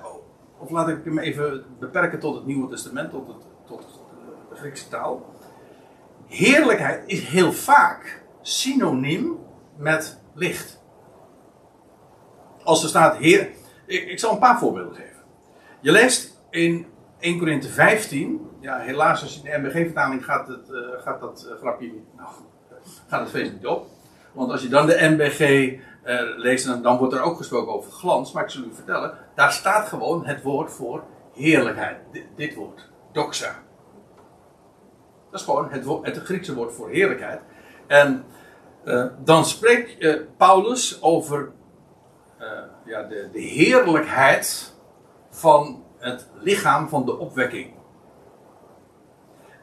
of laat ik hem even beperken tot het Nieuwe Testament, tot, het, Heerlijkheid is heel vaak synoniem met licht. Als er staat Heer. Ik, ik zal een paar voorbeelden geven. Je leest in 1 Korinthe 15. Ja, helaas als je in de MBG-vertaling gaat, het, uh, gaat dat uh, grapje niet. Nou, gaat het feest niet op. Want als je dan de NBG eh, leest, dan, wordt er ook gesproken over glans. Maar ik zal u vertellen, daar staat gewoon het woord voor heerlijkheid. Dit woord, doxa. Dat is gewoon het, het Griekse woord voor heerlijkheid. En eh, dan spreekt eh, Paulus over eh, ja, de, de heerlijkheid van het lichaam van de opwekking.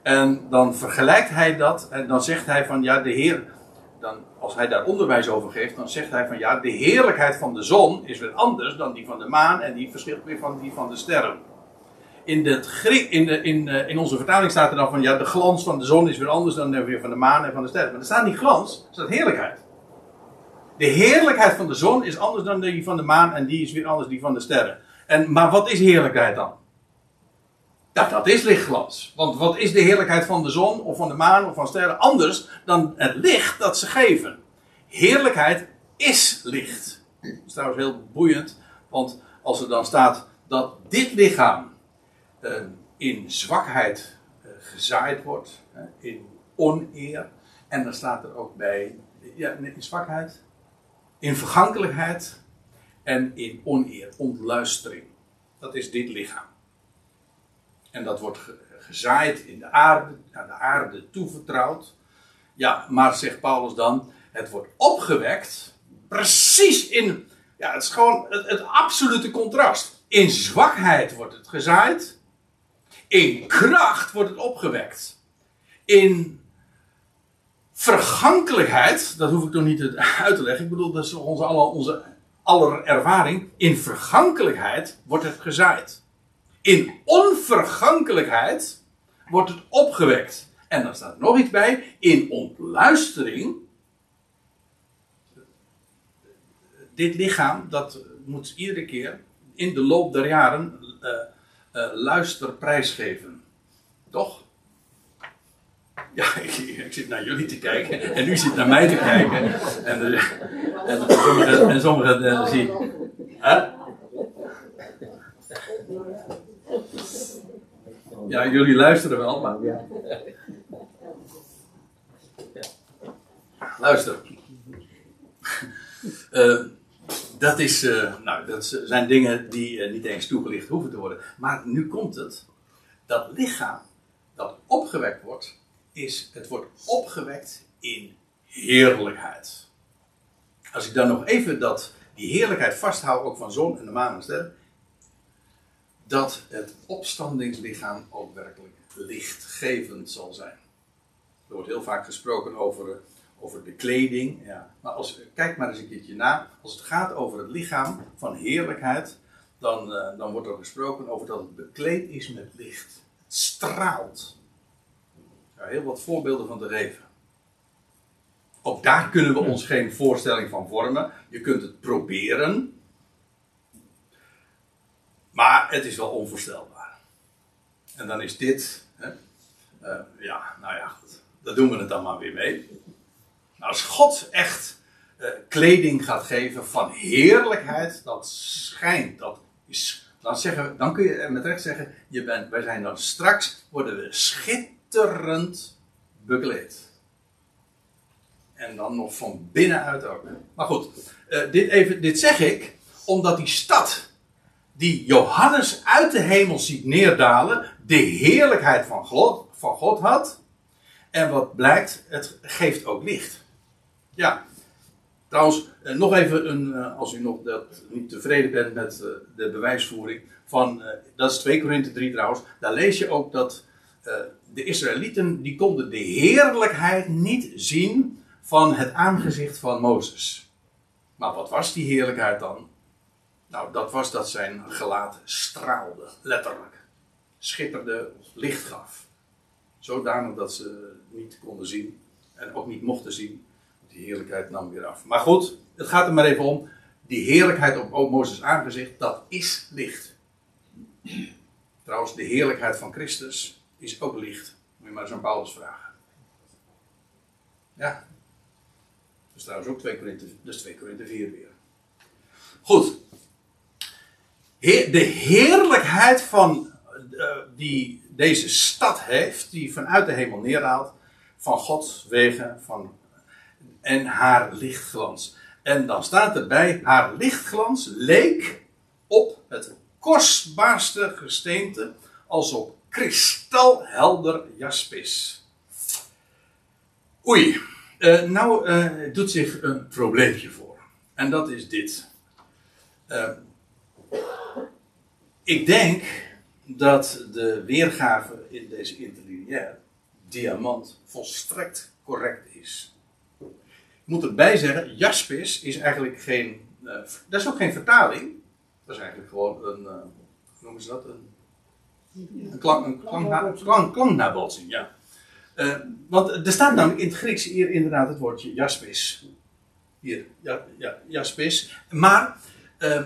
En dan vergelijkt hij dat en dan zegt hij van ja, de Heer, dan, als hij daar onderwijs over geeft, dan zegt hij van ja, de heerlijkheid van de zon is weer anders dan die van de maan en die verschilt weer van die van de sterren. In, in, de, in, eh, in onze vertaling staat er dan van ja, de glans van de zon is weer anders dan weer van de maan en van de sterren. Maar er staat niet glans, er staat heerlijkheid. De heerlijkheid van de zon is anders dan die van de maan en die is weer anders die van de sterren. En, maar wat is heerlijkheid dan? Nou, dat is lichtglans. Want wat is de heerlijkheid van de zon of van de maan of van sterren anders dan het licht dat ze geven? Heerlijkheid is licht. Dat is trouwens heel boeiend, want als er dan staat dat dit lichaam in zwakheid eh, gezaaid wordt, in oneer, en dan staat er ook bij, ja, in zwakheid, in vergankelijkheid en in oneer, ontluistering. Dat is dit lichaam. En dat wordt ge- gezaaid in de aarde, aan de aarde toevertrouwd. Ja, maar zegt Paulus dan, het wordt opgewekt precies in, ja, het is gewoon het absolute contrast. In zwakheid wordt het gezaaid, in kracht wordt het opgewekt. In vergankelijkheid, dat hoef ik toch niet uit te leggen, ik bedoel, dat is onze, alle, onze ervaring. In vergankelijkheid wordt het gezaaid. In onvergankelijkheid wordt het opgewekt. En dan staat nog iets bij. In ontluistering. Dit lichaam, dat moet iedere keer in de loop der jaren eh eh, luister prijsgeven. Toch? Ja, ik, ik zit naar jullie te kijken en u zit naar mij te kijken. En, eh, en sommigen en eh, zien. Hè? Ja, jullie luisteren wel, maar. Luister. Eh, dat, is, eh, nou, dat zijn dingen die eh, niet eens toegelicht hoeven te worden. Maar nu komt het. Dat lichaam dat opgewekt wordt, is, het wordt opgewekt in heerlijkheid. Als ik dan nog even dat, die heerlijkheid vasthoud, ook van zon en de maan en sterren, dat het opstandingslichaam ook werkelijk lichtgevend zal zijn. Er wordt heel vaak gesproken over, eh, over de kleding. Ja. Maar als, kijk maar eens een keertje na. Als het gaat over het lichaam van heerlijkheid, dan, eh, dan wordt er gesproken over dat het bekleed is met licht. Het straalt. Heel wat voorbeelden van te geven. Ook daar kunnen we ons geen voorstelling van vormen. Je kunt het proberen. Maar het is wel onvoorstelbaar. En dan is dit. Hè, eh, ja, nou ja, goed. Daar doen we het dan maar weer mee. Nou, als God echt eh, kleding gaat geven van heerlijkheid, dat schijnt, dat is. Dan, zeggen, dan kun je met recht zeggen: je bent, wij zijn dan straks, worden we schitterend bekleed. En dan nog van binnenuit ook. Maar goed, eh, dit, even, dit zeg ik omdat die stad die Johannes uit de hemel ziet neerdalen, de heerlijkheid van God, van God had. En wat blijkt, het geeft ook licht. Ja, trouwens, eh, nog even, een, eh, als u nog dat niet tevreden bent met eh, de bewijsvoering, van, dat is 2 Korinthe 3 trouwens, daar lees je ook dat de Israëlieten, die konden de heerlijkheid niet zien van het aangezicht van Mozes. Maar wat was die heerlijkheid dan? Nou, dat was dat zijn gelaat straalde, letterlijk. Schitterde, licht gaf. Zodanig dat ze niet konden zien en ook niet mochten zien. Die heerlijkheid nam weer af. Maar goed, het gaat er maar even om. Die heerlijkheid op Mozes aangezicht, dat is licht. Trouwens, de heerlijkheid van Christus is ook licht. Moet je maar eens aan Paulus vragen. Ja. Dat is trouwens ook 2 Korinthe, dat is 2 Korinthe 4 weer. Goed. De heerlijkheid van, eh, die deze stad heeft, die vanuit de hemel neerdaalt, van Gods wegen, van, en haar lichtglans. En dan staat erbij, haar lichtglans leek op het kostbaarste gesteente als op kristalhelder jaspis. Oei, uh, nou uh, doet zich een probleempje voor. En dat is dit. Uh, ik denk dat de weergave in deze interlineair, diamant, volstrekt correct is. Moet erbij zeggen, jaspis is eigenlijk geen. dat is ook geen vertaling. Dat is eigenlijk gewoon een. hoe noemen ze dat? Een een, klank, een klank, klank, klanknabotsing, ja. Uh, want er staat namelijk in het Grieks hier inderdaad het woordje jaspis. Hier, ja, ja, jaspis. Maar uh,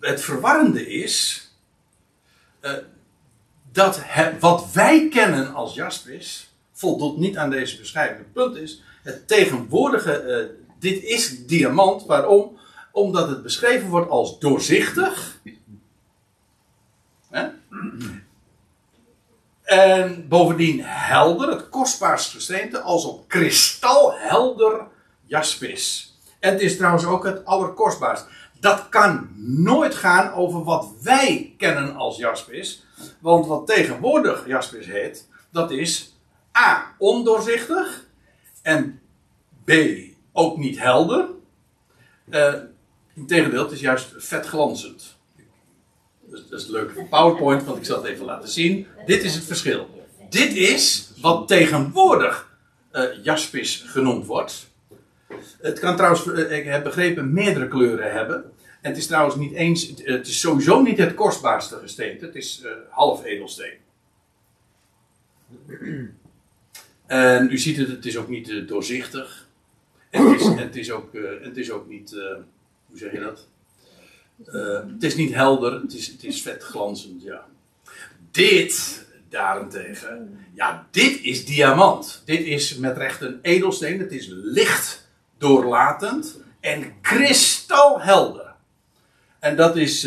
het verwarrende is uh, dat wat wij kennen als jaspis voldoet niet aan deze beschrijving. Het punt is, het tegenwoordige, dit is diamant. Waarom? Omdat het beschreven wordt als doorzichtig en bovendien helder, het kostbaarste gesteente, als op kristalhelder jaspis. En het is trouwens ook het allerkostbaarst. Dat kan nooit gaan over wat wij kennen als jaspis. Want wat tegenwoordig jaspis heet, dat is A. ondoorzichtig. En B. ook niet helder. Uh, Integendeel, het is juist vetglanzend. Dus dat is leuk voor PowerPoint, want ik zal het even laten zien. Dit is het verschil. Dit is wat tegenwoordig uh, jaspis genoemd wordt. Het kan trouwens, uh, ik heb begrepen, meerdere kleuren hebben. En het is trouwens niet eens, het is sowieso niet het kostbaarste gesteente. Het is uh, half edelsteen. En u ziet het, het is ook niet doorzichtig. En het is, ook, het is ook niet, hoe zeg je dat? Het is niet helder, het is, het is vet glanzend, ja. Dit daarentegen, ja, dit is diamant. Dit is met recht een edelsteen, het is licht doorlatend en kristalhelder. En dat is,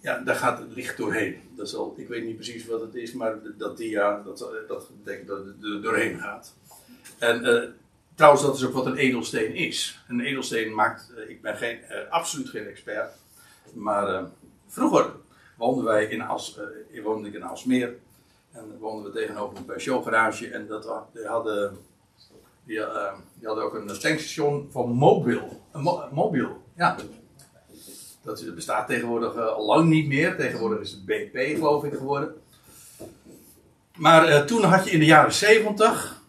ja, daar gaat het licht doorheen. Dat ik weet niet precies wat het is, maar dat dia, dat, dat betekent dat het er doorheen gaat. En uh, Trouwens, dat is ook wat een edelsteen is. Een edelsteen maakt, uh, ik ben geen, uh, absoluut geen expert, maar vroeger woonden wij in uh, woonde ik in Alsmeer en woonden we tegenover een Peugeot garage en dat, die, hadden, die, die hadden ook een tankstation van Mobil. Mo mobiel, ja. Dat bestaat tegenwoordig al lang niet meer. Tegenwoordig is het BP geloof ik geworden. Maar toen had je in de jaren 70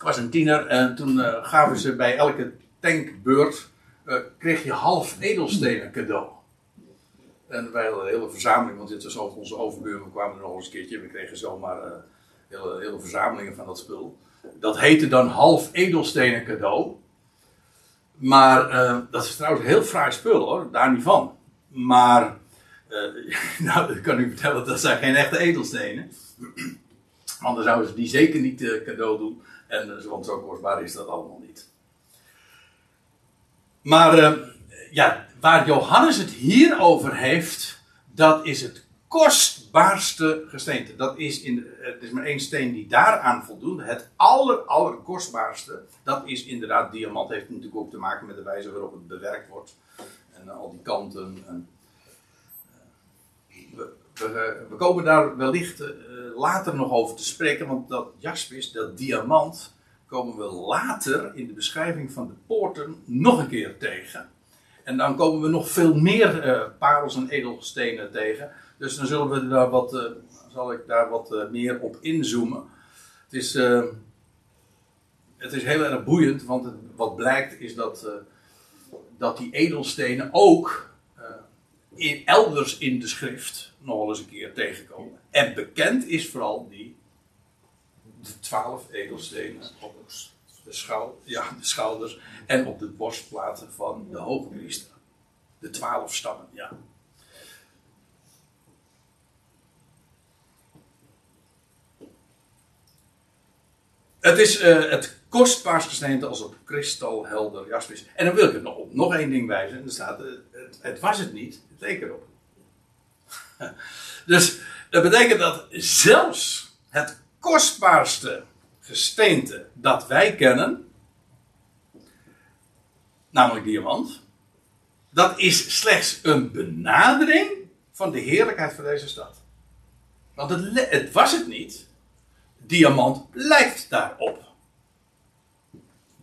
ik was een tiener en toen uh, gaven ze bij elke tankbeurt, kreeg je half edelstenen cadeau. En wij hadden een hele verzameling, want dit was ook onze overburen, kwamen er nog eens een keertje. We kregen zomaar hele, hele verzamelingen van dat spul. Dat heette dan half edelstenen cadeau. Maar dat is trouwens heel fraai spul hoor, daar niet van. Maar, nou, ik kan u vertellen, dat zijn geen echte edelstenen. Dan zouden ze die zeker niet cadeau doen. En, eh, want zo kostbaar is dat allemaal niet. Maar uh, ja, waar Johannes het hier over heeft, dat is het kostbaarste gesteente. Dat is in, het is maar één steen die daaraan voldoet. Het aller, allerkostbaarste, dat is inderdaad diamant. Heeft natuurlijk ook te maken met de wijze waarop het bewerkt wordt. En uh, al die kanten. En, we, we, komen daar wellicht later nog over te spreken, want dat jaspis, dat diamant, komen we later in de beschrijving van de poorten nog een keer tegen. En dan komen we nog veel meer parels en edelstenen tegen. Dus dan zullen we daar wat, uh, zal ik daar wat uh, meer op inzoomen. Het is, het is heel erg boeiend, want wat blijkt is dat, dat die edelstenen ook in, elders in de schrift nog wel eens een keer tegenkomen. En bekend is vooral die de twaalf edelstenen op de, schou ja, de schouders en op de borstplaten van de hoogpriester. De twaalf stammen, ja. Het is uh, het kostbaarste gesteente als op kristalhelder jaspis. En dan wil ik het nog op nog één ding wijzen. En er staat, uh, het, het, was het niet, het leek erop. dus dat betekent dat zelfs het kostbaarste gesteente dat wij kennen, namelijk diamant, dat is slechts een benadering van de heerlijkheid van deze stad. Want het, het was het niet. Diamant lijkt daarop.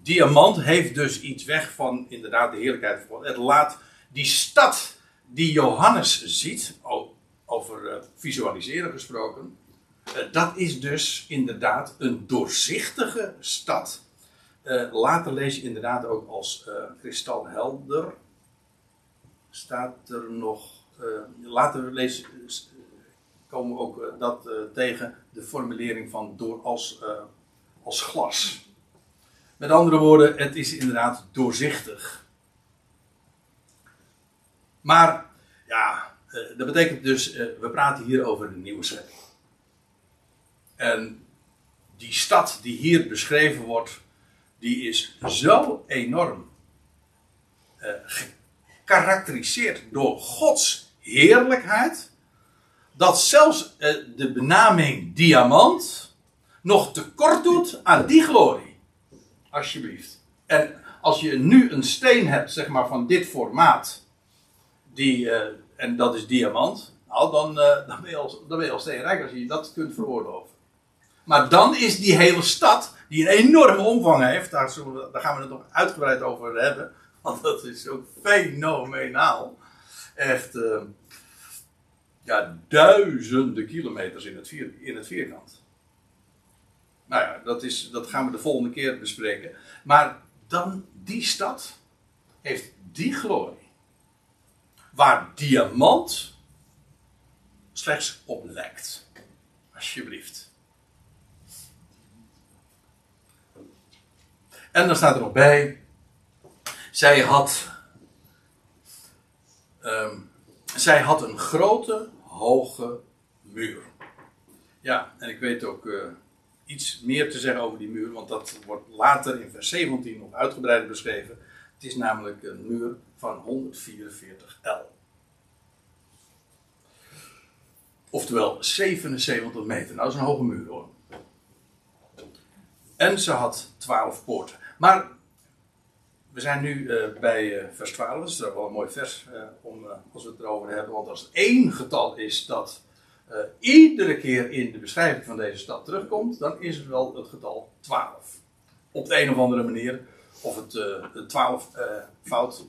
Diamant heeft dus iets weg van inderdaad de heerlijkheid van. Het laat die stad die Johannes ziet, over uh, visualiseren gesproken, uh, dat is dus inderdaad een doorzichtige stad. Uh, later lees je inderdaad ook als kristalhelder. Staat er nog. later lees, komen we ook dat tegen de formulering van door als, als glas. Met andere woorden, het is inderdaad doorzichtig. Maar ja, eh, dat betekent dus, eh, we praten hier over de nieuwe schepping. En die stad die hier beschreven wordt, die is zo enorm gekarakteriseerd door Gods heerlijkheid, dat zelfs de benaming diamant nog tekort doet aan die glorie. Alsjeblieft. En als je nu een steen hebt, zeg maar van dit formaat, die, uh, en dat is diamant, nou, dan, uh, dan, ben je al, dan ben je al steenrijk als je dat kunt veroorloven. Maar dan is die hele stad, die een enorme omvang heeft, daar, we, daar gaan we het nog uitgebreid over hebben, want dat is ook fenomenaal. Echt, ja, duizenden kilometers in het, vier, in het vierkant. Nou ja, dat, is, dat gaan we de volgende keer bespreken. Maar dan, die stad heeft die glorie waar diamant slechts op lijkt. Alsjeblieft. En dan staat er nog bij, zij had, um, zij had een grote, hoge muur. Ja, en ik weet ook uh, iets meer te zeggen over die muur, want dat wordt later in vers 17 nog uitgebreider beschreven. Het is namelijk een muur van 144 L. Oftewel 77 meter. Nou, dat is een hoge muur hoor. En ze had 12 poorten. Maar we zijn nu uh, bij uh, vers 12. Dat is wel een mooi vers uh, om, als we het erover hebben. Want als er één getal is dat iedere keer in de beschrijving van deze stad terugkomt, dan is het wel het getal 12. Op de een of andere manier. Of het, de 12 fout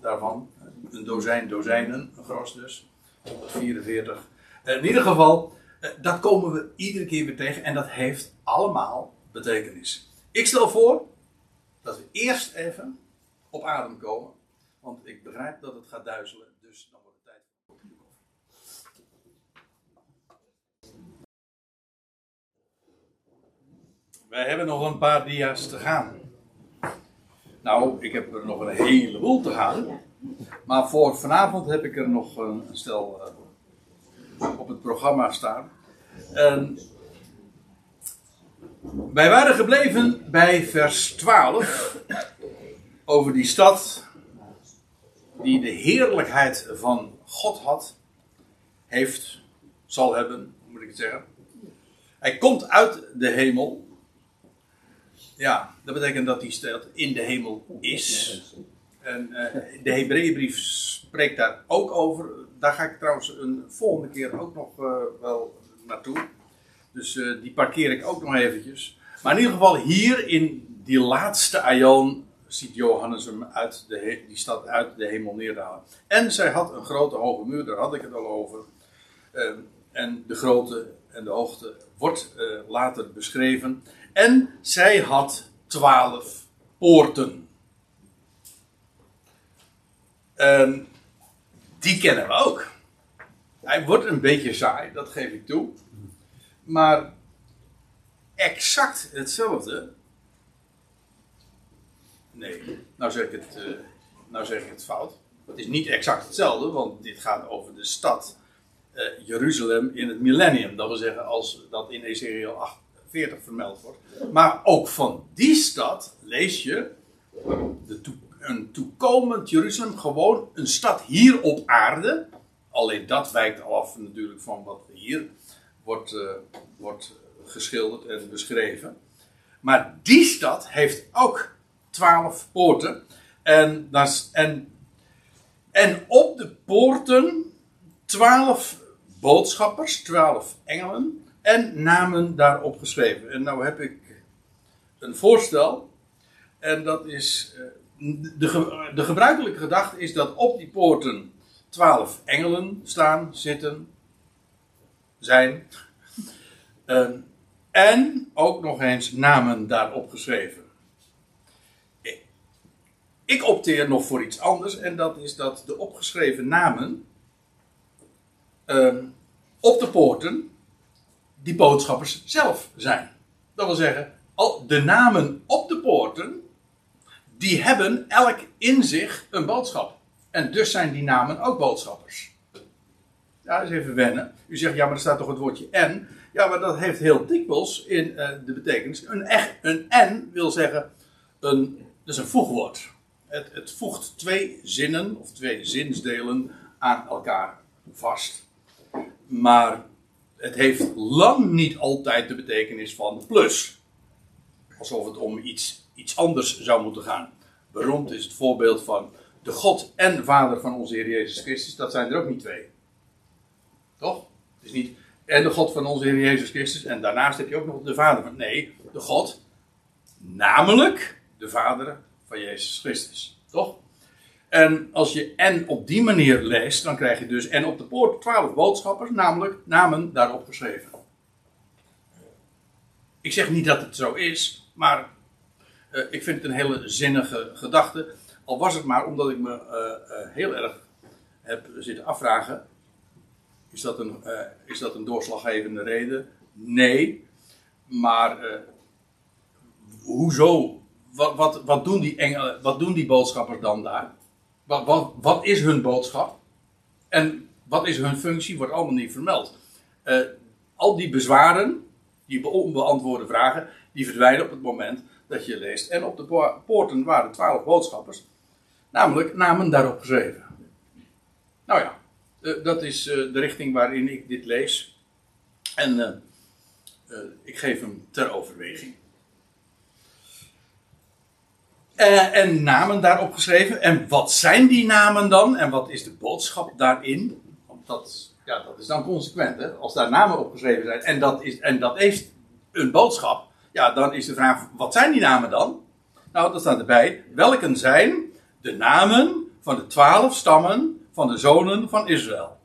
daarvan. Een dozijn dozijnen, een gros dus. 144. In ieder geval, eh, dat komen we iedere keer weer tegen en dat heeft allemaal betekenis. Ik stel voor dat we eerst even op adem komen, want ik begrijp dat het gaat duizelen, dus dan wordt het tijd voor een Wij hebben nog een paar dia's te gaan. Nou, ik heb er nog een heleboel te gaan. Maar voor vanavond heb ik er nog een, stel uh, op het programma staan. En wij waren gebleven bij vers 12 over die stad die de heerlijkheid van God had, heeft, zal hebben, moet ik het zeggen. Hij komt uit de hemel ja, dat betekent dat die stad in de hemel is. En uh, de Hebreeënbrief spreekt daar ook over. Daar ga ik trouwens een volgende keer ook nog uh, wel naartoe. Dus uh, die parkeer ik ook nog eventjes. Maar in ieder geval hier in die laatste aion ziet Johannes hem uit de, die stad uit de hemel neerdalen. En zij had een grote hoge muur, daar had ik het al over. Ehm, en de grootte en de hoogte wordt later beschreven. En zij had twaalf poorten. En die kennen we ook. Hij wordt een beetje saai, dat geef ik toe. Maar exact hetzelfde. Nee, nou zeg ik het, uh, nou zeg ik het fout. Het is niet exact hetzelfde, want dit gaat over de stad uh, Jeruzalem in het millennium. Dat wil zeggen, als dat in Ezekiel 8 40 vermeld wordt. Maar ook van die stad lees je de een toekomend Jeruzalem, gewoon een stad hier op aarde. Alleen dat wijkt af natuurlijk van wat hier wordt, uh, wordt geschilderd en beschreven. Maar die stad heeft ook twaalf poorten. En, en, en op de poorten twaalf boodschappers, twaalf engelen. En namen daarop geschreven. En nou heb ik een voorstel. En dat is. eh, De, de gebruikelijke gedachte is dat op die poorten twaalf engelen staan, zitten, zijn. Eh, en ook nog eens namen daarop geschreven. Ik- opteer nog voor iets anders, en dat is dat de opgeschreven namen eh, op de poorten die boodschappers zelf zijn. Dat wil zeggen, de namen op de poorten, die hebben elk in zich een boodschap. En dus zijn die namen ook boodschappers. Ja, eens even wennen. U zegt, ja, maar er staat toch het woordje en. Ja, maar dat heeft heel dikwijls in eh, de betekenis. Een, echt, een en wil zeggen, een, dat is een voegwoord. Het, het voegt twee zinnen of twee zinsdelen aan elkaar vast. Maar het heeft lang niet altijd de betekenis van plus. Alsof het om iets, iets anders zou moeten gaan. Beroemd is het voorbeeld van de God en Vader van onze Heer Jezus Christus. Dat zijn er ook niet twee. Toch? Het is niet en de God van onze Heer Jezus Christus en daarnaast heb je ook nog de Vader. Nee, de God, namelijk de Vader van Jezus Christus. Toch? En als je en op die manier leest, dan krijg je dus en op de poort twaalf boodschappers, namelijk namen daarop geschreven. Ik zeg niet dat het zo is, maar eh, ik vind het een hele zinnige gedachte. Al was het maar omdat ik me eh, eh, heel erg heb zitten afvragen. Is dat een, eh, is dat een doorslaggevende reden? Nee. Maar eh, hoezo? Wat, wat, wat, doen die wat doen die boodschappers dan daar? Wat, wat, wat is hun boodschap? En wat is hun functie? Wordt allemaal niet vermeld. Eh, al die bezwaren, die onbeantwoorde vragen, die verdwijnen op het moment dat je leest. En op de po- poorten waren twaalf boodschappers, namelijk namen daarop geschreven. Nou ja, dat is eh, de richting waarin ik dit lees. En eh, eh, ik geef hem ter overweging. Eh, en namen daarop geschreven. En wat zijn die namen dan? En wat is de boodschap daarin? Want dat, ja, dat is dan consequent. Hè? Als daar namen op geschreven zijn en dat, is, en dat heeft een boodschap. Ja, dan is de vraag, wat zijn die namen dan? Nou, dat staat erbij. Welken zijn de namen van de twaalf stammen van de zonen van Israël?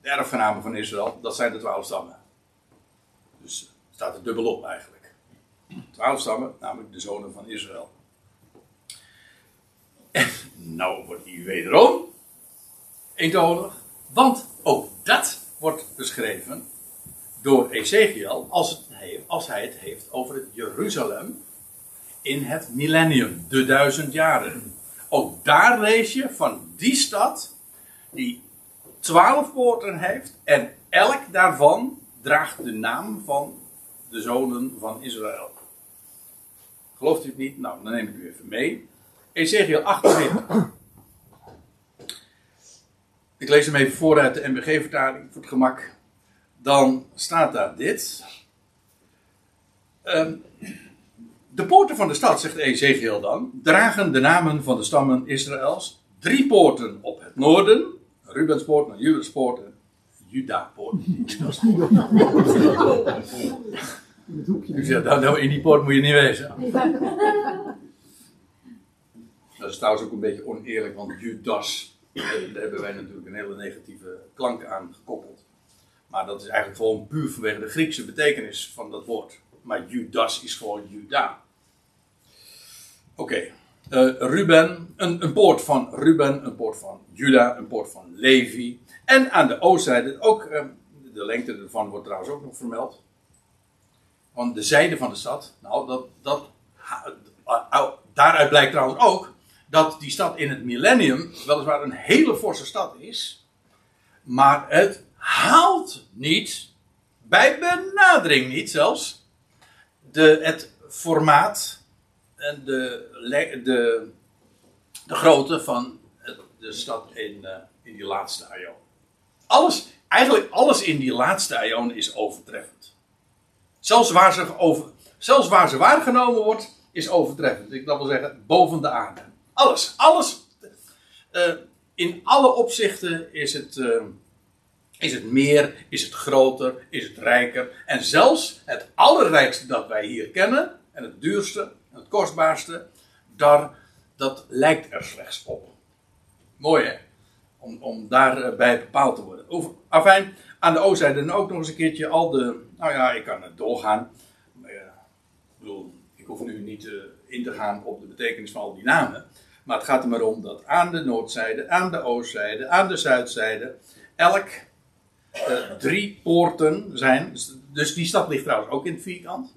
De erfgenamen van Israël, dat zijn de twaalf stammen. Dus staat er dubbel op eigenlijk. Twaalf stammen, namelijk de zonen van Israël. En nou wordt hij wederom eentonig, want ook dat wordt beschreven door Ezekiel als, als hij het heeft over het Jeruzalem in het millennium, de duizend jaren. Ook daar lees je van die stad die twaalf poorten heeft en elk daarvan draagt de naam van de zonen van Israël. Gelooft u het niet? Nou, dan neem ik u even mee. Ezekiel 28. Ik lees hem even voor uit de MBG-vertaling voor het gemak. Dan staat daar dit. Ehm, de poorten van de stad, zegt Ezekiel dan, dragen de namen van de stammen Israëls. Drie poorten op het noorden. Rubenspoort, een Judaspoort en Judapoort. U zegt, nou, nou, in die poort moet je niet wezen. Dat is trouwens ook een beetje oneerlijk, want Judas, eh, daar hebben wij natuurlijk een hele negatieve klank aan gekoppeld. Maar dat is eigenlijk gewoon puur vanwege de Griekse betekenis van dat woord. Maar Judas is gewoon Juda. Oké, eh, Ruben, een, een poort van Ruben, een poort van Juda, een poort van Levi. En aan de oostzijde ook, eh, de lengte ervan wordt trouwens ook nog vermeld. Van de zijde van de stad. Nou, dat, dat, ah, daaruit blijkt trouwens ook dat die stad in het millennium weliswaar een hele forse stad is. Maar het haalt niet, bij benadering niet zelfs, de, het formaat de, de, de grootte van de stad in, eh, in die laatste aion. Alles, eigenlijk alles in die laatste aion is overtreffend. Zelfs waar ze over, zelfs waar ze waargenomen wordt, is overtreffend. Ik wil zeggen, boven de aarde. Alles, alles. Uh, in alle opzichten is het, uh, is het meer, is het groter, is het rijker. En zelfs het allerrijkste dat wij hier kennen, en het duurste, het kostbaarste, daar, dat lijkt er slechts op. Mooi hè? Om, om daarbij bepaald te worden. Over, afijn, aan de oostzijde ook nog eens een keertje al de. Nou ja, ik kan het doorgaan. Ik bedoel, ik hoef nu niet uh, in te gaan op de betekenis van al die namen. Maar het gaat er maar om dat aan de noordzijde, aan de oostzijde, aan de zuidzijde. elk uh, drie poorten zijn. Dus die stad ligt trouwens ook in het vierkant.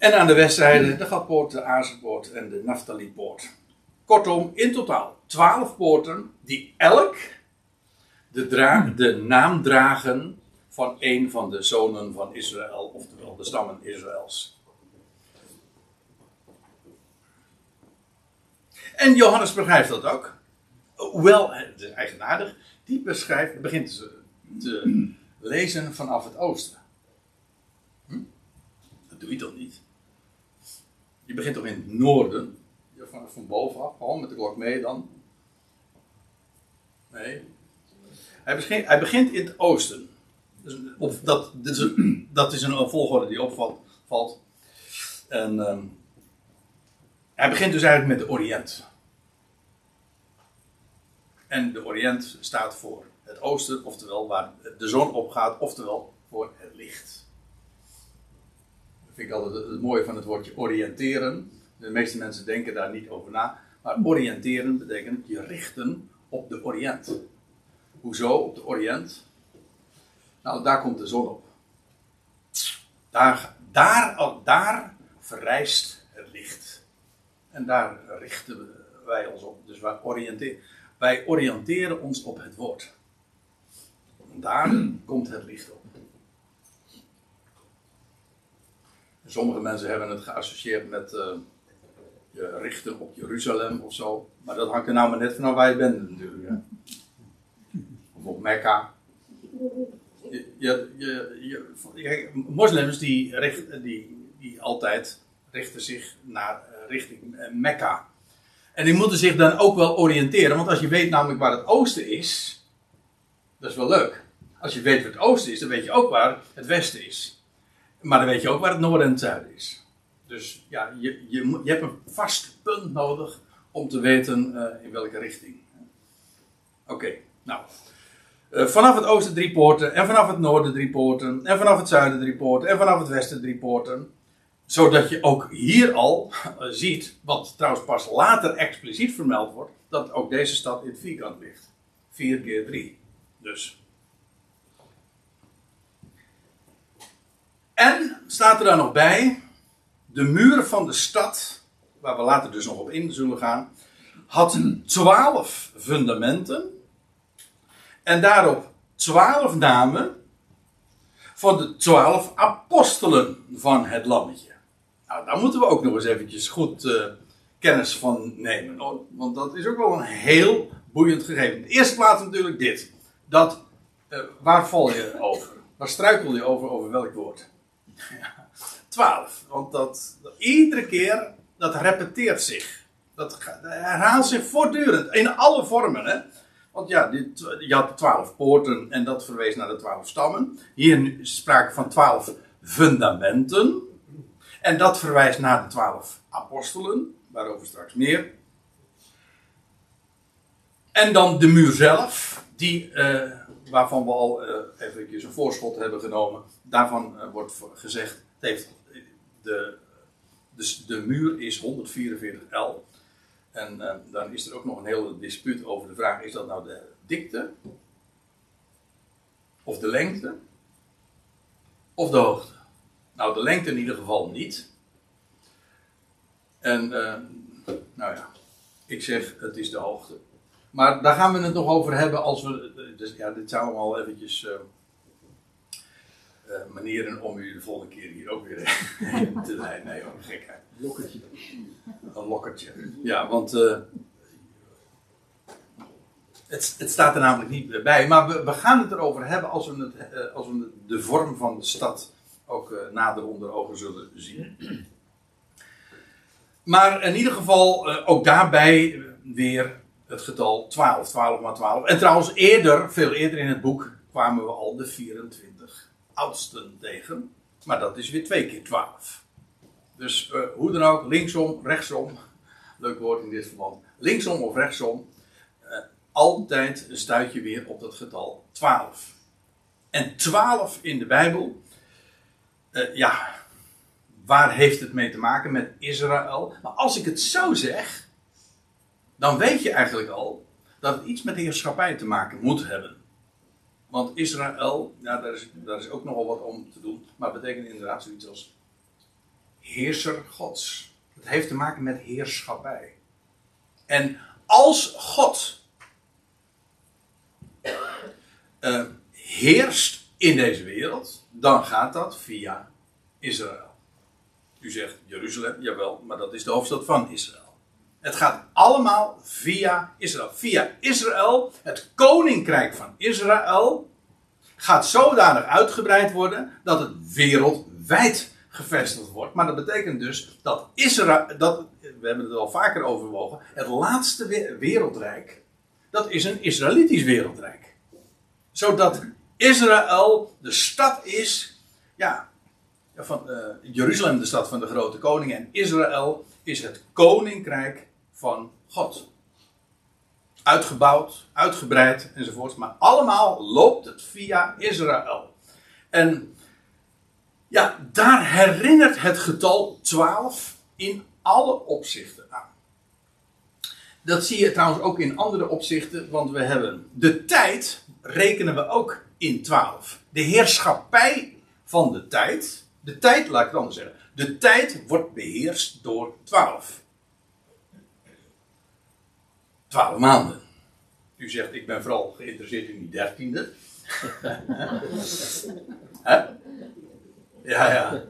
En aan de westzijde de Gatpoort, de Azerpoort en de Naftalipoort. Kortom, in totaal twaalf poorten die elk de, de naam dragen van een van de zonen van Israël, oftewel de stammen Israëls. En Johannes beschrijft dat ook. Hoewel, het is eigenaardig, die beschrijft, begint ze te lezen vanaf het oosten. Hm? Dat doe je toch niet? Je begint toch in het noorden? Van, van bovenaf, gewoon met de klok mee dan. Nee. Hij begint, hij begint in het oosten. Dus, of dat, dat is een volgorde die opvalt. Valt. En um, hij begint dus eigenlijk met de Oriënt. En de Oriënt staat voor het oosten, oftewel waar de zon opgaat, oftewel voor het licht. Ik altijd het mooie van het woordje oriënteren. De meeste mensen denken daar niet over na. Maar oriënteren betekent je richten op de Oriënt. Hoezo op de Oriënt? Nou, daar komt de zon op. Daar, daar, daar verrijst het licht. En daar richten wij ons op. Dus wij oriënteren, wij oriënteren ons op het woord. Daar komt het licht op. Sommige mensen hebben het geassocieerd met uh, je richten op Jeruzalem of zo. Maar dat hangt er nou maar net vanaf waar je bent natuurlijk. Of op Mekka. Je, je, je, moslims die, die, die altijd richten zich naar uh, richting uh, Mekka. En die moeten zich dan ook wel oriënteren. Want als je weet namelijk waar het oosten is. Dat is wel leuk. Als je weet waar het oosten is, dan weet je ook waar het westen is. Maar dan weet je ook waar het noorden en het zuiden is. Dus ja, je, je, je hebt een vast punt nodig om te weten uh, in welke richting. Oké, nou. Uh, vanaf het oosten drie poorten, en vanaf het noorden drie poorten, en vanaf het zuiden drie poorten, en vanaf het westen drie poorten. Zodat je ook hier al uh, ziet, wat trouwens pas later expliciet vermeld wordt, dat ook deze stad in het vierkant ligt. 4 keer 3. Dus. En staat er dan nog bij, de muur van de stad, waar we later dus nog op in zullen gaan, had twaalf fundamenten. En daarop twaalf namen van de twaalf apostelen van het lammetje. Nou, daar moeten we ook nog eens eventjes goed uh, kennis van nemen. Want dat is ook wel een heel boeiend gegeven. In de eerste plaats natuurlijk dit. Dat, uh, waar val je over? Waar struikel je over, over welk woord? 12. Want dat, iedere keer, dat repeteert zich. Dat, herhaalt zich voortdurend. In alle vormen. Hè? Want ja, je had twaalf poorten en dat verwees naar de twaalf stammen. Hier sprake van twaalf fundamenten. En dat verwijst naar de twaalf apostelen, waarover straks meer. En dan de muur zelf, die, uh, waarvan we al uh, even een voorschot hebben genomen. Daarvan uh, wordt gezegd, het heeft de, de muur is 144 L. En uh, dan is er ook nog een hele dispuut over de vraag: is dat nou de dikte? Of de lengte? Of de hoogte? Nou, de lengte in ieder geval niet. En, nou ja, ik zeg het is de hoogte. Maar daar gaan we het nog over hebben als we. Dus ja, dit zou allemaal eventjes. Uh, uh, manieren om u de volgende keer hier ook weer te leiden. Nee, hoor, gekheid. Lokkertje. Een lokkertje. Ja, want uh, het, het, staat er namelijk niet bij. Maar we, we, gaan het erover hebben als we, het, uh, als we de vorm van de stad ook nader onder ogen zullen zien. Maar in ieder geval ook daarbij weer het getal 12, 12 maar 12. En trouwens eerder, veel eerder in het boek, kwamen we al de 24 oudsten tegen. Maar dat is weer twee keer 12. Dus uh, hoe dan ook, linksom, rechtsom. Leuk woord in dit verband. Linksom of rechtsom. Uh, altijd stuit je weer op dat getal 12. En 12 in de Bijbel. Uh, ja, waar heeft het mee te maken met Israël? Maar als ik het zo zeg. Dan weet je eigenlijk al dat het iets met heerschappij te maken moet hebben. Want Israël, ja, daar, is, daar is ook nogal wat om te doen. Maar het betekent inderdaad zoiets als heerser Gods. Het heeft te maken met heerschappij. En als God uh, heerst in deze wereld, dan gaat dat via Israël. U zegt Jeruzalem, jawel, maar dat is de hoofdstad van Israël. Het gaat allemaal via Israël. Via Israël, het koninkrijk van Israël, gaat zodanig uitgebreid worden dat het wereldwijd gevestigd wordt. Maar dat betekent dus dat Israël, dat, we hebben het al vaker overwogen, het laatste wereldrijk, dat is een Israëlitisch wereldrijk. Zodat Israël de stad is, ja, van uh, Jeruzalem de stad van de grote koning en Israël is het koninkrijk van God. Uitgebouwd, uitgebreid enzovoort, maar allemaal loopt het via Israël. En ja, daar herinnert het getal 12 in alle opzichten aan. Dat zie je trouwens ook in andere opzichten, want we hebben de tijd rekenen we ook in 12. De heerschappij van de tijd, de tijd, laat ik het anders zeggen, de tijd wordt beheerst door 12. 12 maanden. U zegt, ik ben vooral geïnteresseerd in die dertiende. Hè? Ja, ja.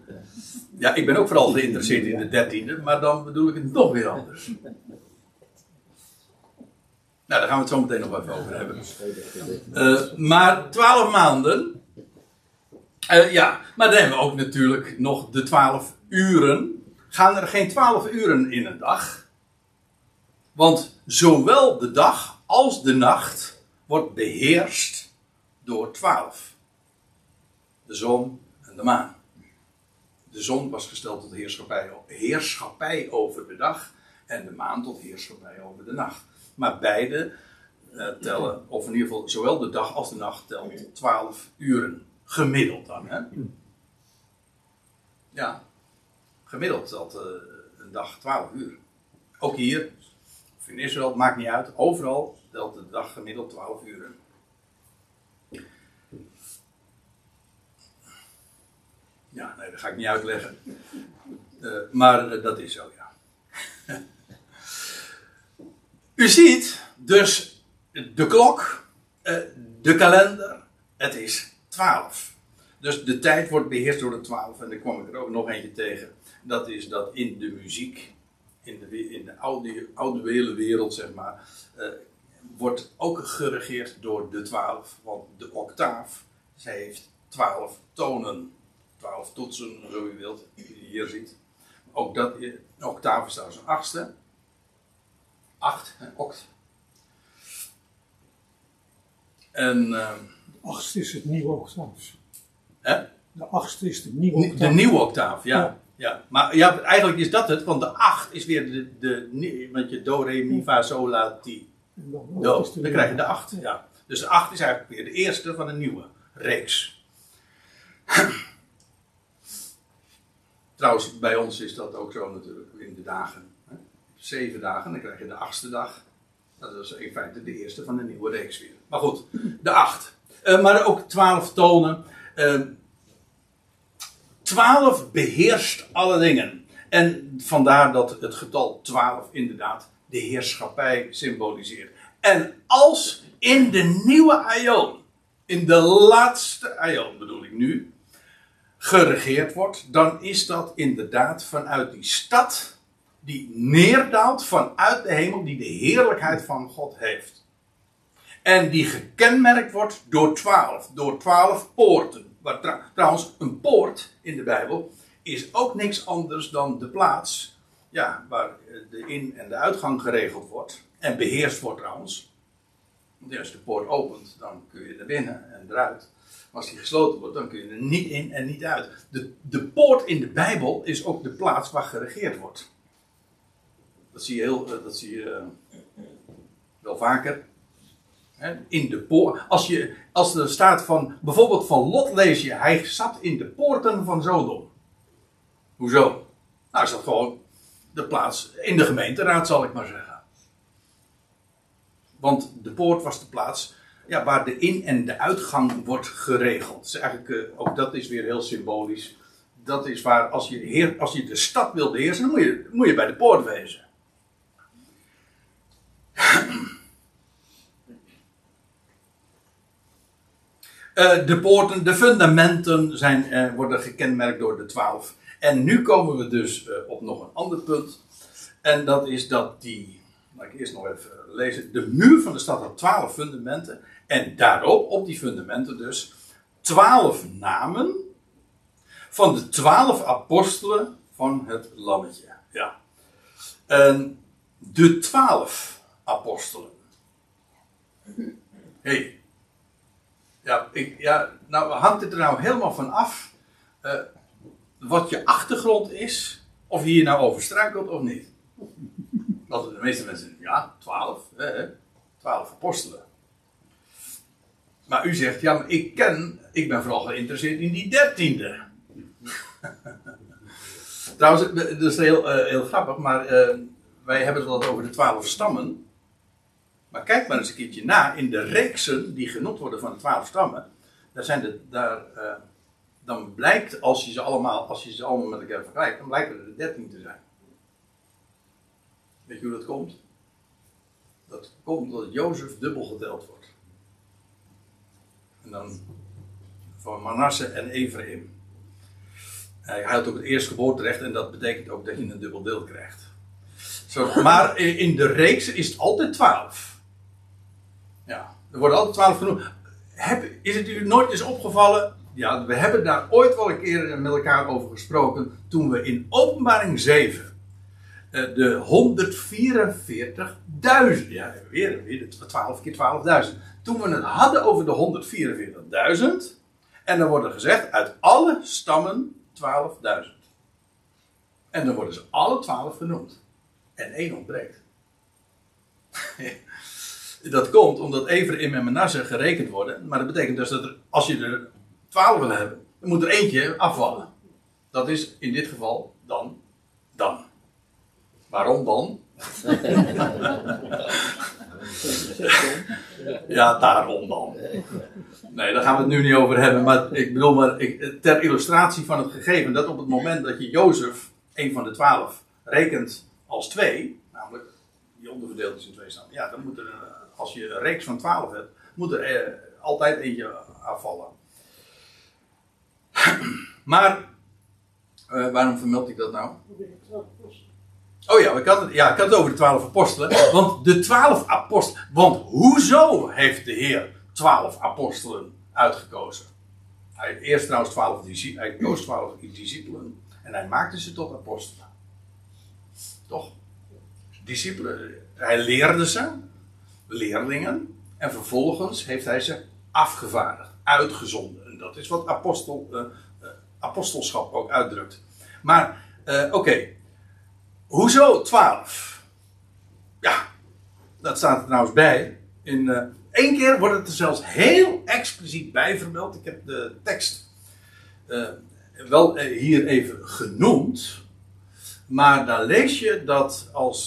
Ja, ik ben ook vooral geïnteresseerd in de dertiende, maar dan bedoel ik het nog weer anders. Nou, daar gaan we het zo meteen nog even over hebben. Uh, maar twaalf maanden. Uh, ja, maar dan hebben we ook natuurlijk nog de twaalf uren. Gaan er geen twaalf uren in een dag? Want zowel de dag als de nacht wordt beheerst door twaalf. De zon en de maan. De zon was gesteld tot heerschappij, heerschappij over de dag en de maan tot heerschappij over de nacht. Maar beide uh, tellen, of in ieder geval zowel de dag als de nacht telt 12 uren. Gemiddeld dan, hè? Ja, gemiddeld telt uh, een dag 12 uur. Ook hier, in Israël, het maakt niet uit. Overal telt de dag gemiddeld 12 uren. Ja, nee, dat ga ik niet uitleggen. Uh, maar uh, dat is zo, ja. U ziet dus de klok, uh, de kalender, het is 12. Dus de tijd wordt beheerst door de 12. En daar kwam ik er ook nog eentje tegen. Dat is dat in de muziek, in de, in de audio, audiovele wereld, zeg maar, wordt ook geregeerd door de 12. Want de octaaf, zij heeft 12 tonen. 12 toetsen, zo u wilt, die je hier ziet. Ook dat, een octaaf is trouwens een achtste. 8, oct. En. Uh, de achtste is het nieuwe octaaf. Hè? De achtste is de nieuwe octaaf. De nieuwe octaaf, ja. ja. Ja. Maar ja, eigenlijk is dat het, want de 8 is weer de. de want je do, re, mi, fa, sol, la, ti. Dan, do. dan krijg je de 8. Ja. Dus de 8 is eigenlijk weer de eerste van een nieuwe reeks. Trouwens, bij ons is dat ook zo natuurlijk in de dagen. Hè? Zeven dagen, dan krijg je de achtste dag. Dat is in feite de eerste van de nieuwe reeks weer. Maar goed, de acht. Uh, maar ook twaalf tonen. Uh, twaalf beheerst alle dingen. En vandaar dat het getal twaalf inderdaad de heerschappij symboliseert. En als in de nieuwe aion, in de laatste aion bedoel ik nu, geregeerd wordt, dan is dat inderdaad vanuit die stad die neerdaalt vanuit de hemel, die de heerlijkheid van God heeft. En die gekenmerkt wordt door twaalf, door twaalf poorten. Tra- trouwens, een poort in de Bijbel is ook niks anders dan de plaats ja, waar eh, de in- en de uitgang geregeld wordt. En beheerst wordt trouwens. Want als de poort opent, dan kun je er binnen en eruit. Maar als die gesloten wordt, dan kun je er niet in en niet uit. De, de poort in de Bijbel is ook de plaats waar geregeerd wordt. Dat zie je, heel, eh, dat zie je eh, wel vaker. In de poort. Als, je, als er staat van, bijvoorbeeld van Lot lees je, hij zat in de poorten van Sodom. Hoezo? Nou, is dat gewoon de plaats in de gemeenteraad, zal ik maar zeggen. Want de poort was de plaats ja, waar de in- en de uitgang wordt geregeld. Dus eigenlijk, eh, ook dat is weer heel symbolisch. Dat is waar, als je, heer, als je de stad wil beheersen, dan moet je, moet je bij de poort wezen. Eh, de poorten, de fundamenten zijn, eh, worden gekenmerkt door de twaalf. En nu komen we dus eh, op nog een ander punt. En dat is dat die, laat ik eerst nog even lezen. De muur van de stad had twaalf fundamenten. En daarop, op die fundamenten dus, twaalf namen van de twaalf apostelen van het lammetje. Ja. En de twaalf apostelen. Hey. Ja, ik, ja, nou hangt het er nou helemaal van af eh, wat je achtergrond is, of je hier nou over struikelt of niet. Want de meeste mensen ja, twaalf, hè, twaalf apostelen. Maar u zegt, ja, maar ik ken, ik ben vooral geïnteresseerd in die dertiende. Trouwens, dat is heel, eh, heel grappig, maar eh, wij hebben het wel over de twaalf stammen. Maar kijk maar eens een keertje na in de reeksen die genoemd worden van de twaalf stammen. Daar zijn de, daar, eh, dan blijkt, als je, ze allemaal, als je ze allemaal met elkaar vergelijkt, dan blijkt er de dertien te zijn. Weet je hoe dat komt? Dat komt omdat Jozef dubbel geteld wordt. En dan van Manasse en Ephraim. Hij had ook het eerstgeboorterecht en dat betekent ook dat je een dubbel deel krijgt. Zo, maar in de reeks is het altijd twaalf. Er worden altijd twaalf genoemd. Heb, is het u nooit eens opgevallen? Ja, we hebben daar ooit wel een keer met elkaar over gesproken. Toen we in Openbaring 7 eh, de 144.000, ja, weer, weer de 12 keer 12.000. Toen we het hadden over de 144.000. En dan wordt er gezegd: uit alle stammen 12.000. En dan worden ze alle 12 genoemd. En één ontbreekt. dat komt omdat Ephraim en Manasse gerekend worden. Maar dat betekent dus dat er, als je er 12 wil hebben, dan moet er eentje afvallen. Dat is in dit geval dan dan. Waarom dan? ja, daarom dan. Nee, daar gaan we het nu niet over hebben. Maar ik bedoel maar ik, ter illustratie van het gegeven dat op het moment dat je Jozef, een van de twaalf, rekent als twee, namelijk die onderverdeeld is in twee stammen, ja, dan moet er, eh, als je een reeks van twaalf hebt, moet er eh, altijd eentje afvallen. maar, eh, waarom vermeld ik dat nou? Oh ja, ik had, het, ja, ik had het over de twaalf apostelen. Want de twaalf apostelen. Want hoezo heeft de Heer twaalf apostelen uitgekozen? Hij eerst trouwens twaalf discipelen. Hij koos twaalf discipelen. En hij maakte ze tot apostelen. Toch? Discipelen. Hij leerde ze. Leerlingen. En vervolgens heeft hij ze afgevaardigd. Uitgezonden. En dat is wat apostel, uh, uh, apostelschap ook uitdrukt. Maar, uh, oké. Hoezo 12? Ja, dat staat er trouwens bij. In één keer wordt het er zelfs heel expliciet bij vermeld. Ik heb de tekst wel hier even genoemd. Maar dan lees je dat als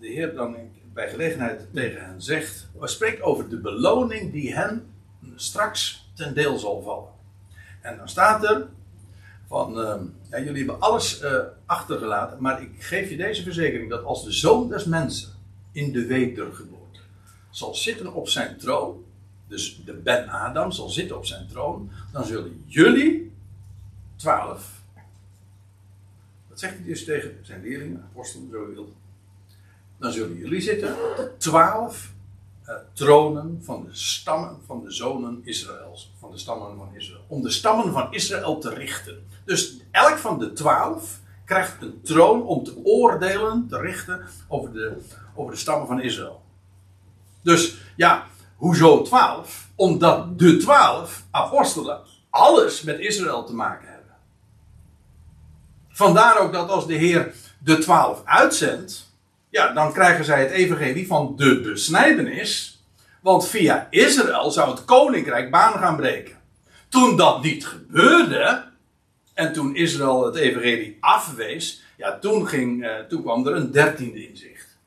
de Heer dan bij gelegenheid tegen hen zegt. spreekt over de beloning die hen straks ten deel zal vallen. En dan staat er van, uh, jullie hebben alles uh, achtergelaten, maar ik geef je deze verzekering dat als de zoon des mensen in de wedergeboorte zal zitten op zijn troon, dus de Ben Adam zal zitten op zijn troon, dan zullen jullie twaalf, dat zegt hij dus tegen zijn leerlingen, apostelen, zo wil, dan zullen jullie zitten, twaalf, uh, tronen van de stammen van de zonen Israëls. Van de stammen van Israël. Om de stammen van Israël te richten. Dus elk van de twaalf krijgt een troon om te oordelen, te richten over de, over de stammen van Israël. Dus ja, hoezo twaalf? Omdat de twaalf apostelen alles met Israël te maken hebben. Vandaar ook dat als de Heer de twaalf uitzendt, ja, dan krijgen zij het evangelie van de besnijdenis. Want via Israël zou het koninkrijk baan gaan breken. Toen dat niet gebeurde, en toen Israël het evangelie afwees, ja, toen, ging, eh, toen kwam er een dertiende inzicht.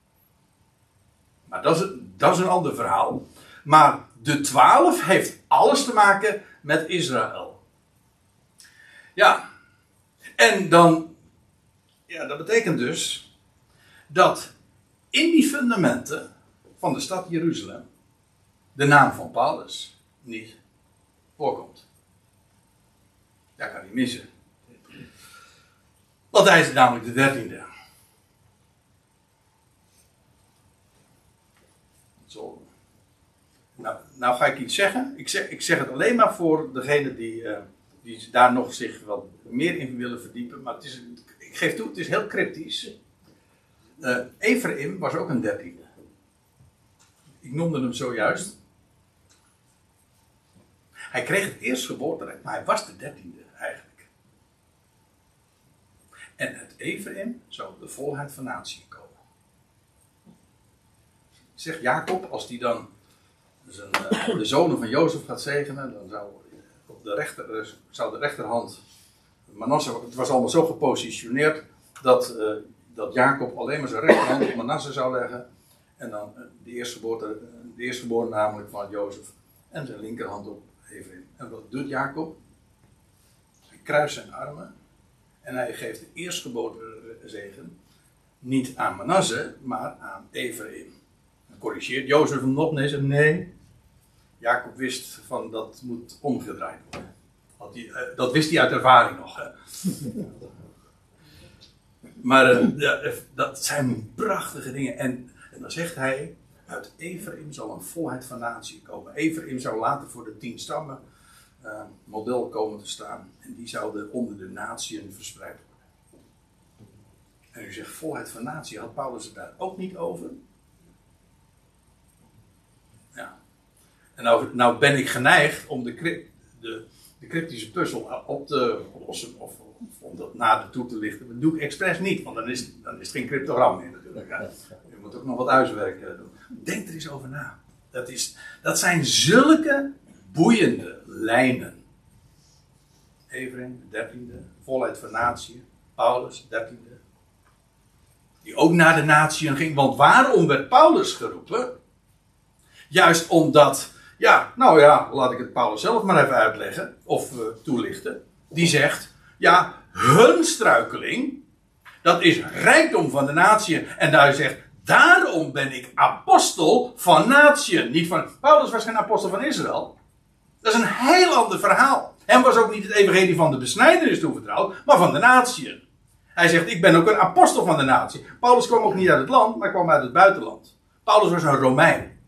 Maar dat is, dat is een ander verhaal. Maar de twaalf heeft alles te maken met Israël. Ja, en dan, ja, dat betekent dus dat in die fundamenten van de stad Jeruzalem de naam van Paulus niet voorkomt. Dat kan niet missen. Want hij is namelijk de dertiende. Zo. Nou, nou ga ik iets zeggen. Ik zeg, ik zeg het alleen maar voor degene die, uh, die daar nog zich wat meer in willen verdiepen. Maar het is, ik geef toe, het is heel cryptisch. Uh, was ook een dertiende. Ik noemde hem zojuist. Hij kreeg het eerst geboorterecht, maar hij was de dertiende eigenlijk. En het Ephraim zou de volheid van natie komen. Zegt Jacob, als hij dan zijn, uh, de zonen van Jozef gaat zegenen, dan zou, op de rechter, zou de rechterhand Manasse, het was allemaal zo gepositioneerd dat uh, dat Jacob alleen maar zijn rechterhand op Manasse zou leggen. En dan de eerstgeboorte, de eerstgeboren namelijk van Jozef. En zijn linkerhand op Ephraim. En wat doet Jacob? Hij kruist zijn armen. En hij geeft de eerstgeboren zegen. Niet aan Manasse, maar aan Ephraim. Dan corrigeert Jozef hem nog. Nee, nee. Jacob wist van dat moet omgedraaid worden. Dat wist hij uit ervaring nog. Hè? Maar uh, ja, dat zijn prachtige dingen. En, en, dan zegt hij: uit Ephraim zal een volheid van natie komen. Ephraim zou later voor de tien stammen uh, model komen te staan. En die zouden onder de natieën verspreid worden. En u zegt volheid van natie, had Paulus het daar ook niet over? Ja. En nou, nou ben ik geneigd om de, de, de cryptische puzzel op te lossen. Of om dat nader toe te lichten. Dat doe ik expres niet, want dan is, dan is het geen cryptogram meer natuurlijk. Je moet ook nog wat huiswerk eh, doen. Denk er eens over na. Dat, is, dat zijn zulke boeiende lijnen. Everin, de dertiende, volheid van natie, Paulus, dertiende. Die ook naar de natieën ging. Want waarom werd Paulus geroepen? Juist omdat, ja, nou ja, laat ik het Paulus zelf maar even uitleggen of uh, toelichten. Die zegt, ja, hun struikeling, dat is rijkdom van de natie. En daar zegt, daarom ben ik apostel van natie. Niet van, Paulus was geen apostel van Israël. Dat is een heel ander verhaal. Hem was ook niet het evangelie van de besnijdenis toevertrouwd, maar van de natie. Hij zegt, ik ben ook een apostel van de natie. Paulus kwam ook niet uit het land, maar kwam uit het buitenland. Paulus was een Romein.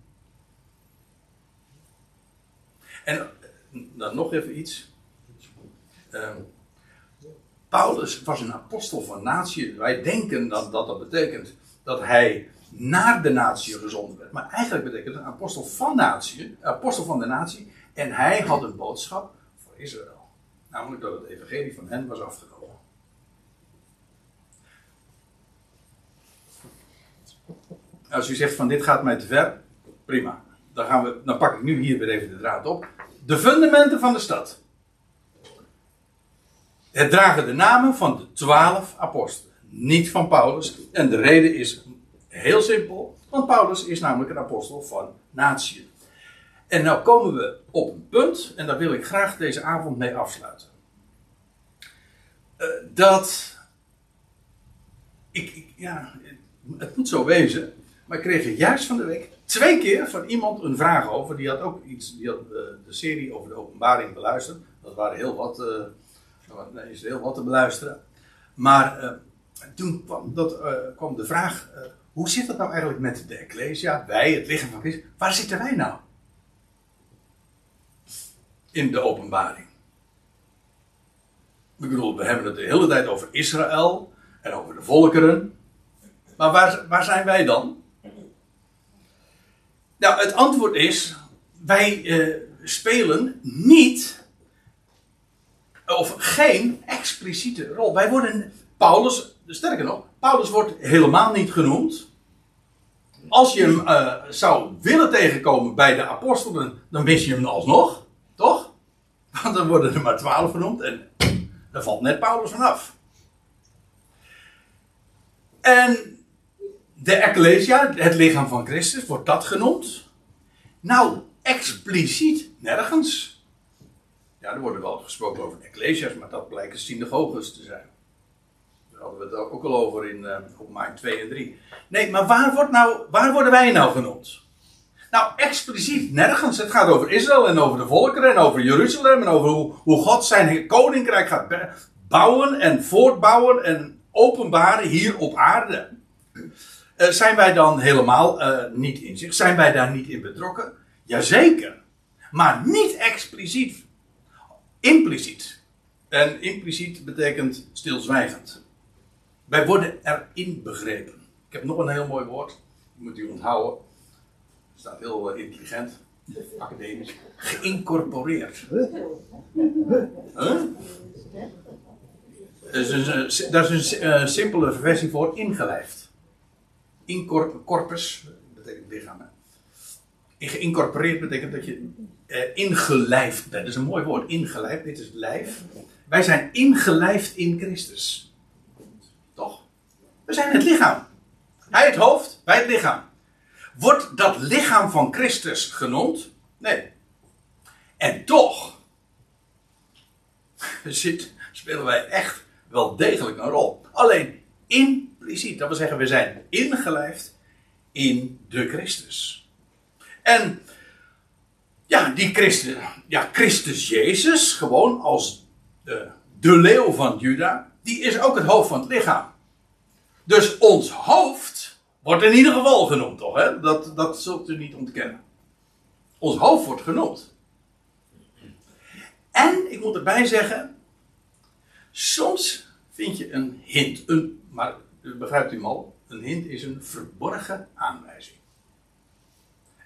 En dan nog even iets. Uh, Paulus was een apostel van natie. Wij denken dat, dat betekent dat hij naar de natie gezonden werd. Maar eigenlijk betekent het een apostel van natie, apostel van de natie. En hij had een boodschap voor Israël. Namelijk dat het evangelie van hen was afgekomen. Als u zegt van dit gaat mij te ver, prima. Dan, gaan we, dan pak ik nu hier weer even de draad op. De fundamenten van de stad. Het dragen de namen van de twaalf apostelen, niet van Paulus. En de reden is heel simpel, want Paulus is namelijk een apostel van natie. En nou komen we op een punt, en daar wil ik graag deze avond mee afsluiten. Uh, dat. Ik, ik, ja, het moet zo wezen, maar ik kreeg er juist van de week twee keer van iemand een vraag over. Die had ook iets, die had uh, de serie over de openbaring beluisterd. Dat waren heel wat. Uh, er is heel wat te beluisteren. Maar uh, toen kwam, dat, uh, kwam, de vraag uh, hoe zit dat nou eigenlijk met de Ecclesia? Wij, het lichaam van Christus. Waar zitten wij nou? In de openbaring. Ik bedoel, we hebben het de hele tijd over Israël en over de volkeren. Maar waar, waar zijn wij dan? Nou, het antwoord is: wij spelen niet of geen expliciete rol. Wij worden, Paulus, sterker nog, Paulus wordt helemaal niet genoemd. Als je hem uh, zou willen tegenkomen bij de apostelen, dan mis je hem alsnog, toch? Want dan worden er maar twaalf genoemd en daar valt net Paulus vanaf. En de Ecclesia, het lichaam van Christus, wordt dat genoemd? Nou, expliciet nergens. Ja, er wordt wel gesproken over Ecclesias, maar dat blijken synagoges te zijn. Daar hadden we het ook al over in uh, op maart 2 en 3. Nee, maar waar, wordt nou, waar worden wij nou genoemd? Nou, expliciet nergens. Het gaat over Israël en over de volkeren en over Jeruzalem en over hoe, hoe God zijn koninkrijk gaat bouwen en voortbouwen en openbaren hier op aarde. Uh, zijn wij dan helemaal uh, niet in zich? Zijn wij daar niet in betrokken? Jazeker. Maar niet expliciet. Impliciet. En impliciet betekent stilzwijgend. Wij worden erin begrepen. Ik heb nog een heel mooi woord. moet u onthouden. Het staat heel uh, intelligent. Academisch. Geïncorporeerd. Huh? Is een, is een uh, simpele versie voor ingelijfd. Incorpus betekent lichaam. Geïncorporeerd betekent dat je uh, ingelijfd bent. Dat is een mooi woord, ingelijfd. Dit is lijf. Wij zijn ingelijfd in Christus. Toch? We zijn het lichaam. Hij het hoofd, wij het lichaam. Wordt dat lichaam van Christus genoemd? Nee. En toch zit, spelen wij echt wel degelijk een rol. Alleen impliciet. Dat wil zeggen, we zijn ingelijfd in de Christus. En ja, die Christus, ja, Christus Jezus, gewoon als de, leeuw van Juda, die is ook het hoofd van het lichaam. Dus ons hoofd wordt in ieder geval genoemd, toch? Dat, dat zult u niet ontkennen. Ons hoofd wordt genoemd. En, ik moet erbij zeggen, soms vind je een hint. Een, maar begrijpt u mal, een hint is een verborgen aanwijzing.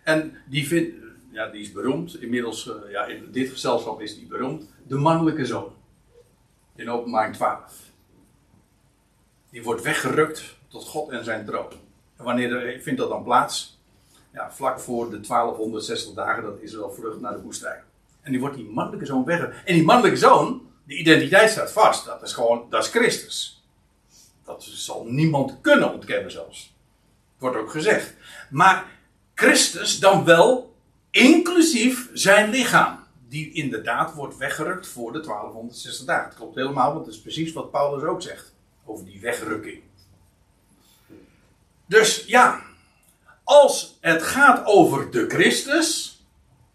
En die, vind, ja, die is beroemd. Inmiddels, uh, ja, in dit gezelschap is die beroemd. De mannelijke zoon. In openbaring 12. Die wordt weggerukt tot God en zijn troon. En wanneer vindt dat dan plaats? Ja, vlak voor de 1260 dagen dat Israël vlucht naar de woestijn. En die wordt die mannelijke zoon weggerukt. En die mannelijke zoon, de identiteit staat vast. Dat is gewoon, dat is Christus. Dat zal niemand kunnen ontkennen zelfs. Wordt ook gezegd. Maar Christus dan wel inclusief zijn lichaam. Die inderdaad wordt weggerukt voor de 1260 dagen. Het klopt helemaal, want dat is precies wat Paulus ook zegt. Over die wegrukking. Dus ja, als het gaat over de Christus.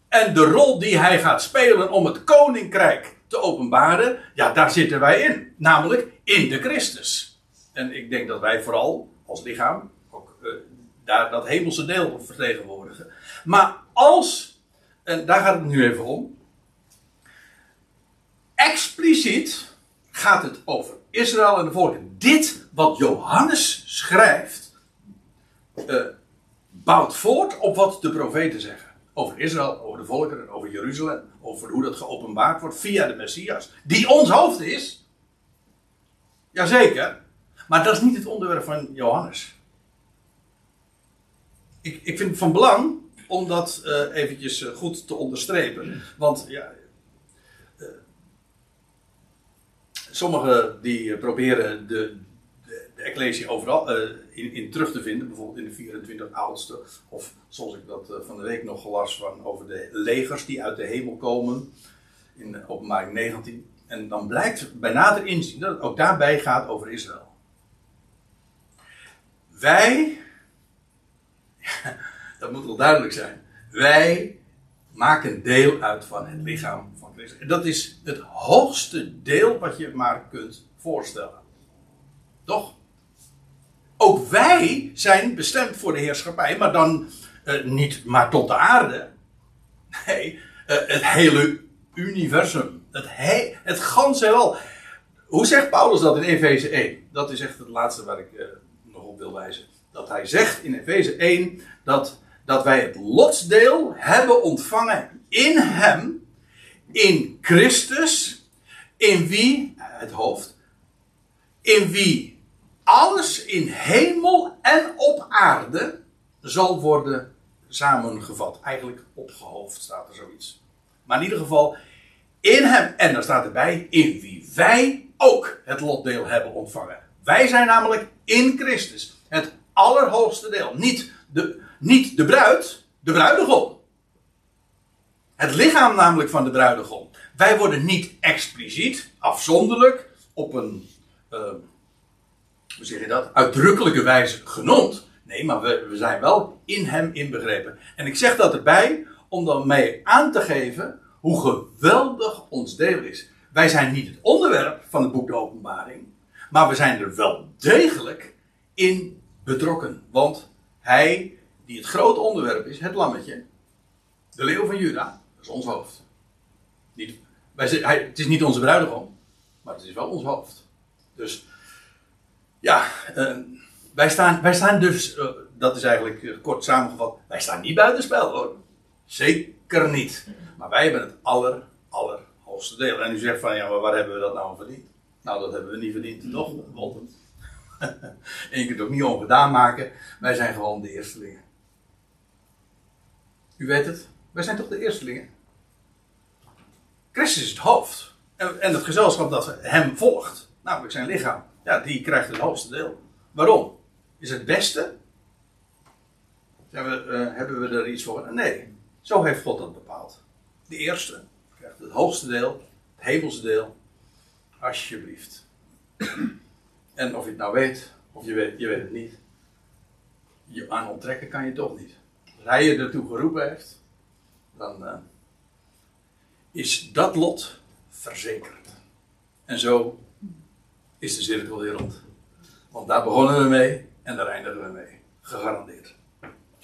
En de rol die hij gaat spelen om het koninkrijk te openbaren. Ja, daar zitten wij in. Namelijk in de Christus. En ik denk dat wij vooral als lichaam daar dat hemelse deel vertegenwoordigen. Maar als, en daar gaat het nu even om. Expliciet gaat het over Israël en de volken. Dit wat Johannes schrijft, uh, bouwt voort op wat de profeten zeggen. Over Israël, over de volkeren, over Jeruzalem, over hoe dat geopenbaard wordt via de Messias. Die ons hoofd is. Jazeker. Maar dat is niet het onderwerp van Johannes. Ik, ik vind het van belang om dat uh, eventjes uh, goed te onderstrepen. Want ja, uh, sommigen die proberen de, de, de Ecclesia overal in, in, terug te vinden. Bijvoorbeeld in de 24 oudste. Of zoals ik dat van de week nog gelas van over de legers die uit de hemel komen. In openbaring 19. En dan blijkt bij nader inzien dat het ook daarbij gaat over Israël. Wij dat moet wel duidelijk zijn. Wij maken deel uit van het lichaam van Christus. En dat is het hoogste deel wat je maar kunt voorstellen. Toch? ook wij zijn bestemd voor de heerschappij, maar dan eh, niet maar tot de aarde. Nee, eh, het hele universum. Het, he het ganse heelal. Hoe zegt Paulus dat in Efeze 1? Dat is echt het laatste waar ik eh, nog op wil wijzen. Dat hij zegt in Efeze 1 dat, dat wij het lotsdeel hebben ontvangen in hem, in Christus, in wie, het hoofd, in wie alles in hemel en op aarde zal worden samengevat. Eigenlijk opgehoofd staat er zoiets. Maar in ieder geval, in hem, en dan staat erbij, in wie wij ook het lotdeel hebben ontvangen. Wij zijn namelijk in Christus. Het allerhoogste deel. Niet de, niet de bruid, de bruidegom. Het lichaam namelijk van de bruidegom. Wij worden niet expliciet, afzonderlijk, op een, uh, hoe zeg je dat, uitdrukkelijke wijze genoemd. Nee, maar we, we zijn wel in hem inbegrepen. En ik zeg dat erbij om dan mee aan te geven hoe geweldig ons deel is. Wij zijn niet het onderwerp van het boek de Openbaring, maar we zijn er wel degelijk in betrokken. Want hij, die het grote onderwerp is, het lammetje, de leeuw van Juda, dat is ons hoofd. Niet, wij, hij, het is niet onze bruidegom, maar het is wel ons hoofd. Dus ja, uh, wij, staan, wij staan dus, uh, dat is eigenlijk uh, kort samengevat, wij staan niet buitenspel hoor. Zeker niet. Maar wij hebben het aller, allerhoogste deel. En u zegt van, ja, maar waar hebben we dat nou verdiend? Nou, dat hebben we niet verdiend, toch? Want en je kunt het ook niet ongedaan maken. Wij zijn gewoon de eerstelingen. U weet het, wij zijn toch de eerstelingen? Christus is het hoofd. En, en het gezelschap dat hem volgt, namelijk zijn lichaam, ja, die krijgt het hoogste deel. Waarom? Is het beste? We, uh, hebben we er iets voor? Nee, zo heeft God dat bepaald. De eerste krijgt het hoogste deel, het hemelse deel. Alsjeblieft. En of je het nou weet, of je weet, je weet het niet. Je aan onttrekken kan je toch niet. Als hij je ertoe geroepen heeft, dan uh, is dat lot verzekerd. En zo is de cirkel weer. Want daar begonnen we mee en daar eindigen we mee. Gegarandeerd.